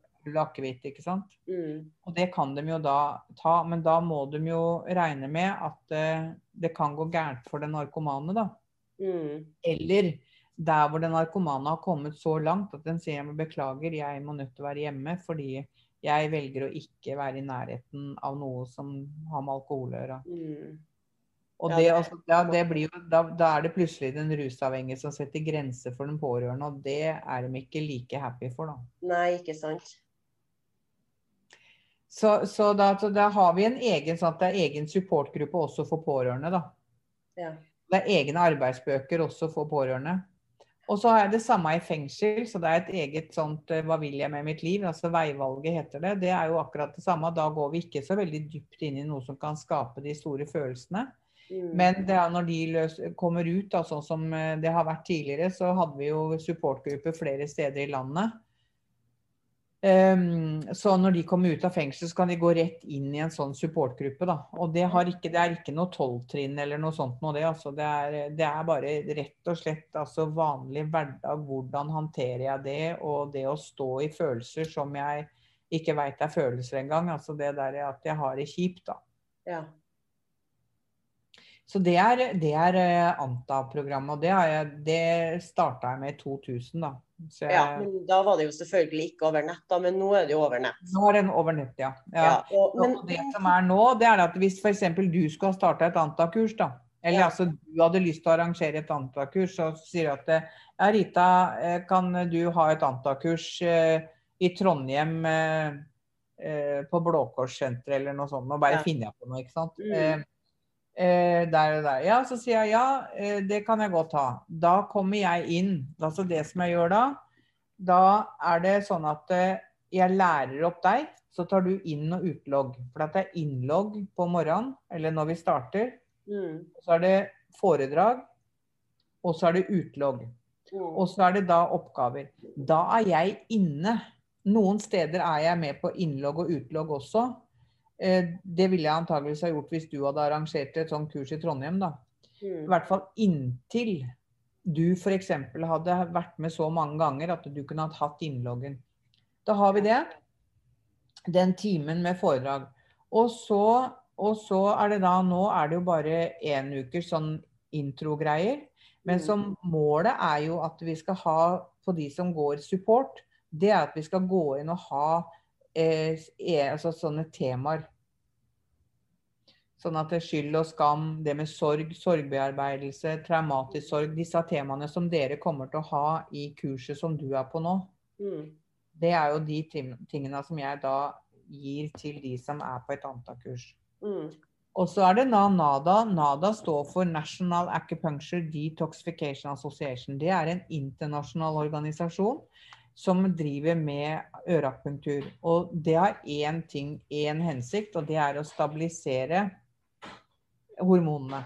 akevitt, ikke sant. Mm. Og det kan de jo da ta, men da må de jo regne med at eh, det kan gå gærent for den narkomane, da. Mm. Eller der hvor den narkomane har kommet så langt at den sier men beklager, jeg må nødt til å være hjemme fordi jeg velger å ikke være i nærheten av noe som har med alkohol å gjøre. Mm. Og det, altså, da, det blir da, da er det plutselig den rusavhengige som setter grenser for den pårørende, og det er de ikke like happy for, da. Nei, ikke sant. Så, så, da, da har vi en egen, sånn at det er egen supportgruppe også for pårørende, da. Ja. Det er egne arbeidsbøker også for pårørende. Og så har jeg det samme i fengsel, så det er et eget sånt eh, Hva vil jeg med mitt liv? Altså Veivalget heter det. Det er jo akkurat det samme. Da går vi ikke så veldig dypt inn i noe som kan skape de store følelsene. Mm. Men det er når de løs, kommer ut, da, sånn som eh, det har vært tidligere, så hadde vi jo supportgrupper flere steder i landet. Ehm, så når de kommer ut av fengsel, så kan de gå rett inn i en sånn supportgruppe. Da. Og det, ikke, det er ikke noe tolvtrinn eller noe sånt noe, det. Altså, det, er, det er bare rett og slett altså, vanlig hverdag. Hvordan håndterer jeg det? Og det å stå i følelser som jeg ikke veit er følelser engang. Altså det der at jeg har det kjipt, da. Ja. Så det er, det er eh, Anta-programmet, og det, har jeg, det starta jeg med i 2000, da. Så jeg, ja. Men da var det jo selvfølgelig ikke over nett, da, men nå er det jo over nett. Nå er den over nett, ja. ja. Ja, og, men, og det som er nå, det er at hvis f.eks. du skal starte et Anta-kurs, da. Eller Ja. altså du hadde lyst til å arrangere et Anta-kurs, så sier du at eh, ja, Rita, eh, kan du ha et Anta-kurs eh, i Trondheim eh, eh, på Blå Kors-senteret eller noe sånt. og bare Ja. finner jeg på noe, ikke sant. Mm. Eh, der og der. Ja, så sier jeg ja, eh, det kan jeg godt ha. Da kommer jeg inn. Altså det som jeg gjør da, da er det sånn at eh, jeg lærer opp deg, så tar du inn- og utlogg. For at det er innlogg på morgenen, eller når vi starter. mm, Så er det foredrag, og så er det utlogg. mm, Og så er det da oppgaver. Da er jeg inne. Noen steder er jeg med på innlogg og utlogg også. Eh, Det ville jeg antageligvis ha gjort hvis du hadde arrangert et sånt kurs i Trondheim. da. I mm, hvert fall inntil du f.eks. hadde vært med så mange ganger at du kunne hatt innloggen. Da har vi det. Den timen med foredrag. Og så, og så er det da Nå er det jo bare én ukers sånn introgreier. Men Mm. som målet er jo at vi skal ha, på de som går support, det er at vi skal gå inn og ha eh, e- altså sånne temaer. Sånn at det er skyld og skam, det med sorg, sorgbearbeidelse, traumatisk sorg, disse temaene som dere kommer til å ha i kurset som du er på nå, mm, det er jo de tingene som jeg da gir til de som er på et antakurs mm, Og så er det NADA. NADA står for National Acupuncture Detoxification Association. Det er en internasjonal organisasjon som driver med øreakupunktur. Og det har én ting, én hensikt, og det er å stabilisere hormonene.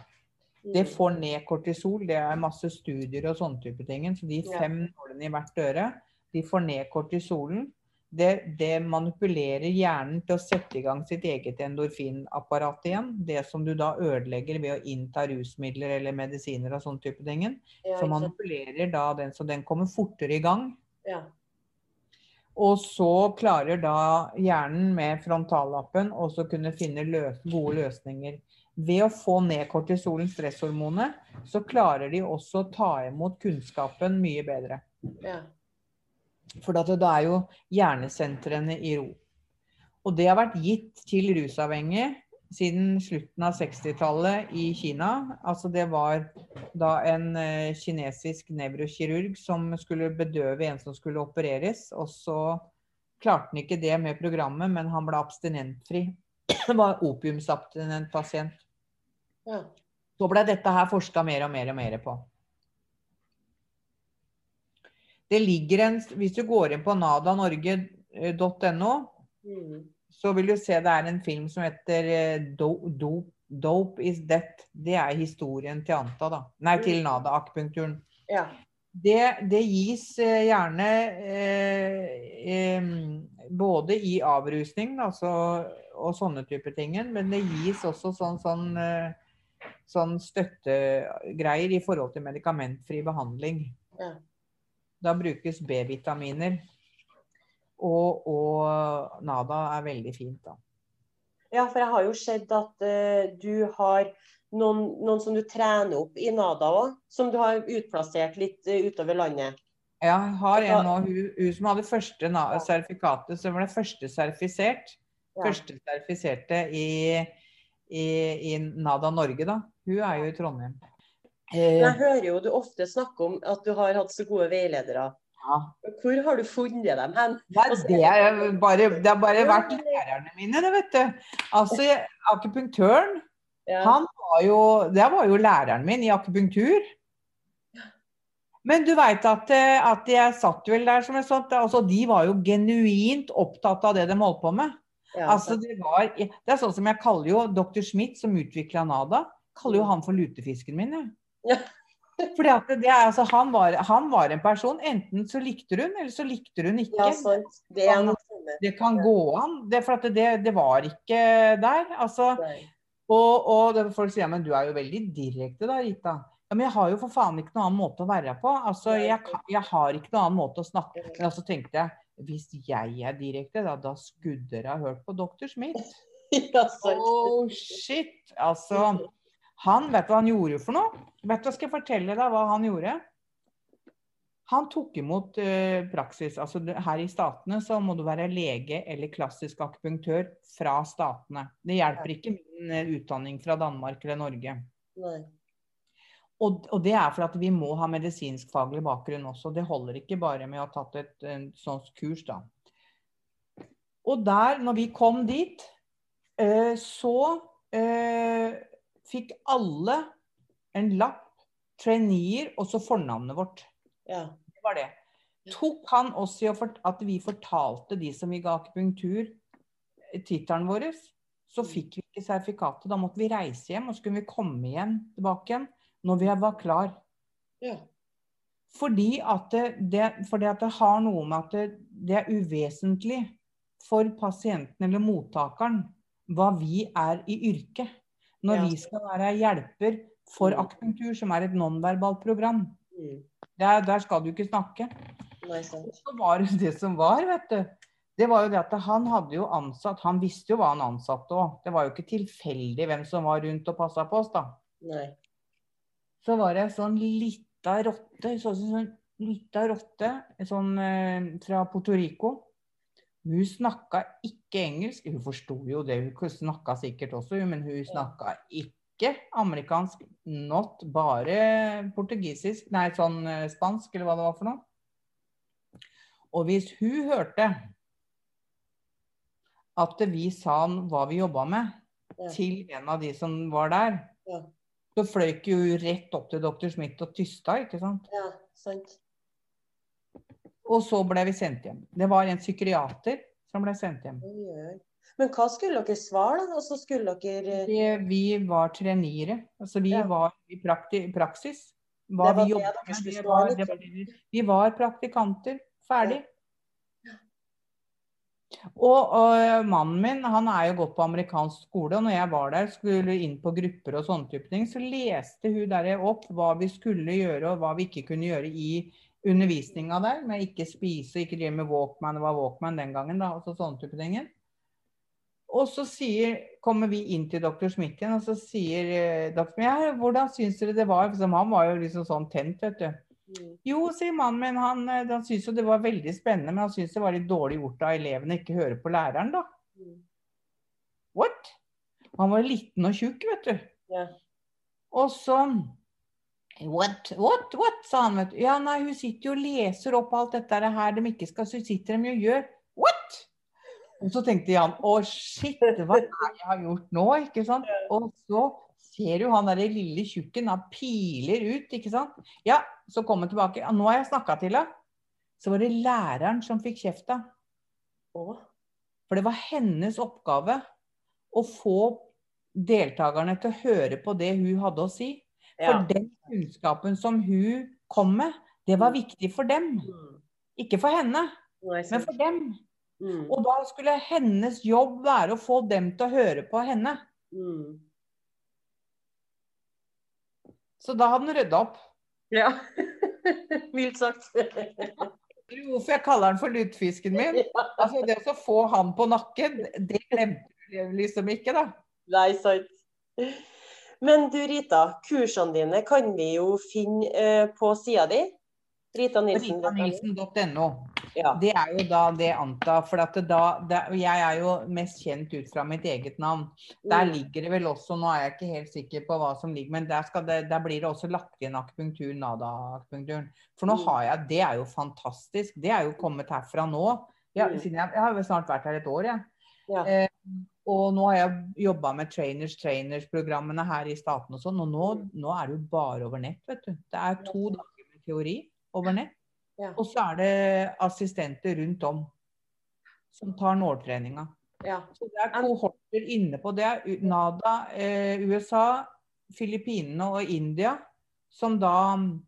Det mm. får ned kortisol, det er masse studier og sånne type ting. Så de fem nålene i hvert øre, de får ned kortisolen. Det, det manipulerer hjernen til å sette i gang sitt eget endorfinapparat igjen. Det som du da ødelegger ved å innta rusmidler eller medisiner og sånne type ting. Ja, Så manipulerer da den, så den kommer fortere i gang. Ja. Og så klarer da hjernen med frontallappen også kunne finne løs gode løsninger. Ved å få ned kortisolen, stresshormonet, så klarer de også å ta imot kunnskapen mye bedre. ja. For da er jo hjernesentrene i ro. Og det har vært gitt til rusavhengige siden slutten av 60-tallet i Kina. Altså det var da en eh, kinesisk nevrokirurg som skulle bedøve en som skulle opereres. Og så klarte han ikke det med programmet, men han ble abstinentfri. Det var opiumsabstinent pasient. ja. Så ble dette her forska mer og mer og mer på. Det ligger en, Hvis du går inn på nadanorge.no, Mm, så vil du se det er en film som heter eh, Do- Dope, Dope is Death. Det er historien til Anta, da. Nei, til Nada, akupunkturen. ja. Det, det gis eh, gjerne eh, em, både i avrusning altså, og sånne typer ting, men det gis også sånn, sånn, eh, sånn støttegreier i forhold til medikamentfri behandling. Ja. Da brukes B-vitaminer. Og, og Nada er veldig fint, da. Ja, for jeg har jo sett at uh, du har noen, noen som du trener opp i Nada òg, som du har utplassert litt uh, utover landet. Ja, jeg har en nå, hun, hun som hadde første sertifikatet, som ble første sertifisert. Ja. Første sertifiserte i, i, i Nada Norge, da. Hun er jo i Trondheim. Eh, Jeg hører jo du ofte snakke om at du har hatt så gode veiledere. Ja. Hvor har du funnet dem hen? Nei, Altså, det, er bare, det har bare vært lærerne mine, det, vet du. Altså, akupunktøren, Ja. han var jo Det var jo læreren min i akupunktur. Men du veit at, eh, at jeg satt vel der som et sånt altså, De var jo genuint opptatt av det de holdt på med. Ja, Altså, det, var, det er sånn som jeg kaller jo dr. Schmidt, som utvikla Nada, kaller jo han for lutefisken min. jeg. Ja. Fordi at det er, altså, han, var, han var en person, enten så likte hun, eller så likte hun ikke. ja, sant. Det noe. Det kan gå an. Det, for det, det var ikke der. Altså, og, og det, folk sier men du er jo veldig direkte da, Rita. Ja, men jeg har jo for faen ikke noen annen måte å være på. Altså, jeg, jeg har ikke noen annen måte å snakke Men så tenkte jeg, hvis jeg er direkte, da, da skulle dere ha hørt på dr. Smith. Oh shit! Altså, han vet du hva han gjorde for noe? Vet du hva skal jeg fortelle deg hva han gjorde? Han tok imot uh, praksis. altså Her i statene så må du være lege eller klassisk akupunktør fra statene. Det hjelper ikke min eh, utdanning fra Danmark eller Norge. Og, og det er for at vi må ha medisinskfaglig bakgrunn også. Det holder ikke bare med å ha tatt et, sånt kurs, da. Og der, når vi kom dit, uh, så fikk alle en lapp, traineer, og så fornavnet vårt. Ja. Det var det. Tok han oss i at vi fortalte de som vi ga akupunktur, eh, tittelen vår, så fikk vi ikke sertifikatet. Da måtte vi reise hjem, og så kunne vi komme igjen tilbake igjen når vi var klar. Ja. Fordi at det, det, fordi at det har noe med at det, det er uvesentlig for pasienten eller mottakeren hva vi er i yrket. Når Ja. vi skal være hjelper for Mm. akupunktur, som er et nonverbalt program. Mm. Der, der skal du ikke snakke. Nei. Så var det det som var, vet du. Det var jo det at han hadde jo ansatt Han visste jo hva han ansatte òg. Det var jo ikke tilfeldig hvem som var rundt og passa på oss, da. Nei. så var det sånn lita rotte, så ut som en sånn lita rotte sånn eh, fra Puerto Rico. Hun snakka ikke engelsk. Hun forsto jo det, hun snakka sikkert også, men hun snakka ikke amerikansk. Not bare portugisisk, nei, sånn eh, spansk, eller hva det var for noe. Og hvis hun hørte at vi sa hva vi jobba med, til en av de som var der, Ja. så fløy ikke hun rett opp til dr. Smith og tysta, ikke sant. Ja, sant. Og så ble vi sendt hjem. Det var en psykiater som ble sendt hjem. Men hva skulle dere svare, da? Og så skulle dere Vi, vi var treniere. Altså vi Ja. var i prakti, praksis. Hva Det var vi det dere skulle det var, det var, vi var praktikanter. Ferdig. Og, og mannen min han er jo gått på amerikansk skole, og når jeg var der, skulle inn på grupper og sånne type ting, så leste hun der opp hva vi skulle gjøre og hva vi ikke kunne gjøre i undervisninga der. Med ikke spise, ikke drive med Walkman, det var Walkman den gangen, da, og så sånne type ting. Og så sier, kommer vi inn til doktor Smith igjen, og så sier eh, dr. Smith ja, hvordan syns dere det var? For han var jo liksom sånn tent, vet du. Mm. Jo, sier mannen min, han, eh, han syns jo det var veldig spennende, men han syns det var litt dårlig gjort av elevene ikke høre på læreren, da. Mm. What? Han var liten og tjukk, vet du. Ja. Og så What, what, what, sa han, vet du. Ja, nei, hun sitter jo og leser opp alt dette her de ikke skal, så sitter de jo og gjør What? Og så tenkte Jan å shit, hva er det jeg har gjort nå? ikke sant? Og så ser jo han der lille tjukken, han piler ut, ikke sant. Ja, så kom han tilbake. Ja, nå har jeg snakka til henne. Så var det læreren som fikk kjefta. For det var hennes oppgave å få deltakerne til å høre på det hun hadde å si. For Ja. den kunnskapen som hun kom med, det var viktig for dem. Mm. Ikke for henne, men for dem. Mm. Og da skulle hennes jobb være å få dem til å høre på henne. Mm. Så da hadde han rydda opp. Ja. Mildt sagt. Hvorfor jeg kaller han for lutfisken min? Altså Det å få han på nakken, det glemte du liksom ikke, da. Nei, sant. Men du Rita, kursene dine kan vi jo finne uh, på sida di. Ritanilsen.no. Rita ja. Det er jo da det Anta. For da, det, jeg er jo mest kjent ut fra mitt eget navn. Der Mm. ligger det vel også, nå er jeg ikke helt sikker på hva som ligger, men der, det, der blir det også lagt inn akupunktur, nada-akupunkturen. For nå Mm. har jeg Det er jo fantastisk. Det er jo kommet herfra nå. Ja, Mm. jeg, jeg har jo snart vært her et år, jeg. Ja. Eh, og nå har jeg jobba med trainers, trainers-programmene her i staten og sånn, og nå, Mm. nå er det jo bare over nett, vet du. Det er to dager med teori over nett. Ja. Og så er det assistenter rundt om som tar nåltreninga. ja. Så det er kohorter inne på det. er NADA, eh, USA, Filippinene og India som da mm,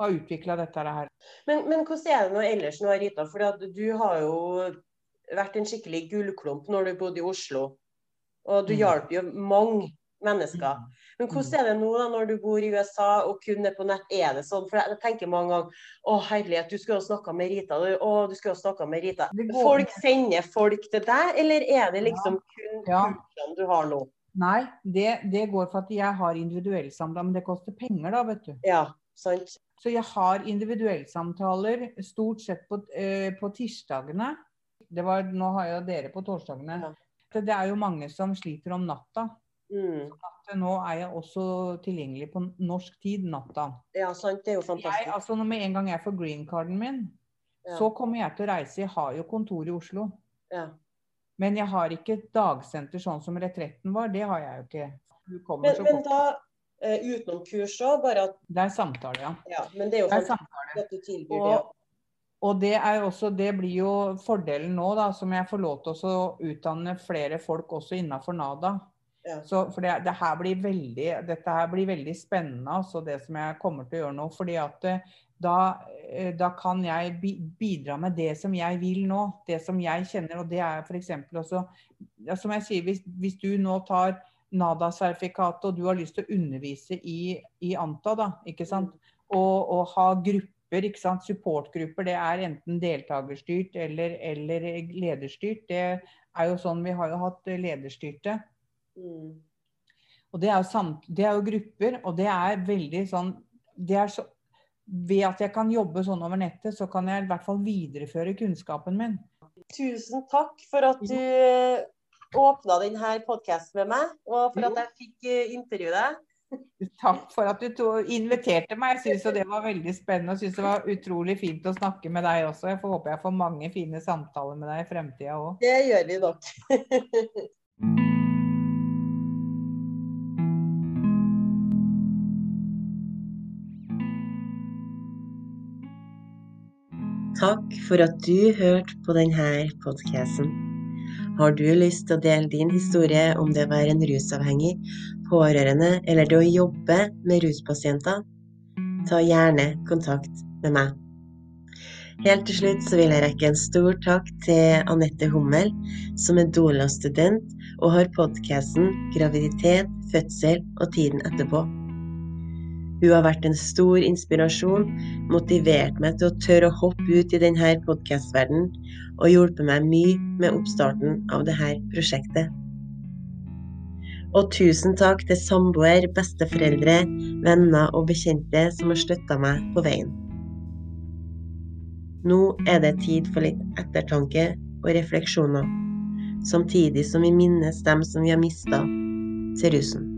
har utvikla dette her. Men, men hvordan er det nå ellers nå, Rita? For du har jo vært en skikkelig gullklump når du bodde i Oslo. Og du Mm. hjalp jo mange mennesker. Men hvordan er det nå da når du bor i USA og kun er på nett? Er det sånn? For jeg tenker mange ganger å herlighet, du skulle ha snakka med Rita. Å, du skulle ha snakka med Rita. Folk sender folk til deg, eller er det liksom kun Ja. kursene du har nå? Nei, det, det går for at jeg har individuellsamtaler, men det koster penger da, vet du. Ja, sant? Så jeg har individuellsamtaler stort sett på, eh, på tirsdagene. Det var, nå har jeg jo dere på torsdagene. Ja. Det det er jo mange som sliter om natta. Mm. At Nå er jeg også tilgjengelig på norsk tid natta. Ja, sant. Det er jo Jeg, fantastisk. altså når Med en gang jeg får green-carden min, Ja. så kommer jeg til å reise. Jeg har jo kontor i Oslo. Ja. Men jeg har ikke et dagsenter sånn som Retretten var. Det har jeg jo ikke. Du Men, så men da, eh, utenom kurs òg, bare at Det er samtale, ja. Ja, men det er jo Det er samtale. at du tilbyr det. Og, det også, det blir jo fordelen nå, da, som jeg får lov til å utdanne flere folk også innafor NADA. Ja. Så, for det, det her blir veldig, dette her blir veldig spennende, altså det som jeg kommer til å gjøre nå. fordi at eh, da, eh, da kan jeg bidra med det som jeg vil nå. Det som jeg kjenner. Og det er f.eks. også Som jeg sier, hvis, hvis du nå tar NADA-sertifikatet og du har lyst til å undervise i, i ANTA, da, ikke sant? Og, og ha grupper, ikke sant? supportgrupper, det er enten deltakerstyrt eller, eller lederstyrt. Det er jo sånn, Vi har jo hatt lederstyrte. Mm. Og det er, jo samt, det er jo grupper, og det er veldig sånn det er så, Ved at jeg kan jobbe sånn over nettet, så kan jeg i hvert fall videreføre kunnskapen min. Tusen takk for at du åpna denne podkasten med meg, og for at jeg fikk eh, intervjue deg. Takk for at du to, inviterte meg. Jeg syns det var veldig spennende og synes det var utrolig fint å snakke med deg også. Jeg får håper jeg får mange fine samtaler med deg i fremtida òg. Det gjør vi nok. Takk for at du hørte på denne podkasten. Har du lyst til å dele din historie om det å være en rusavhengig, pårørende eller det å jobbe med ruspasienter? Ta gjerne kontakt med meg. Helt til slutt så vil jeg rekke en stor takk til Anette Hummel, som er Dola-student og har podkasten 'Graviditet, fødsel og tiden etterpå'. Hun har vært en stor inspirasjon, motivert meg til å tørre å hoppe ut i denne podkastverdenen og hjulpet meg mye med oppstarten av dette prosjektet. Og tusen takk til samboer, besteforeldre, venner og bekjente som har støtta meg på veien. Nå er det tid for litt ettertanke og refleksjoner, samtidig som vi minnes dem som vi har mista til rusen.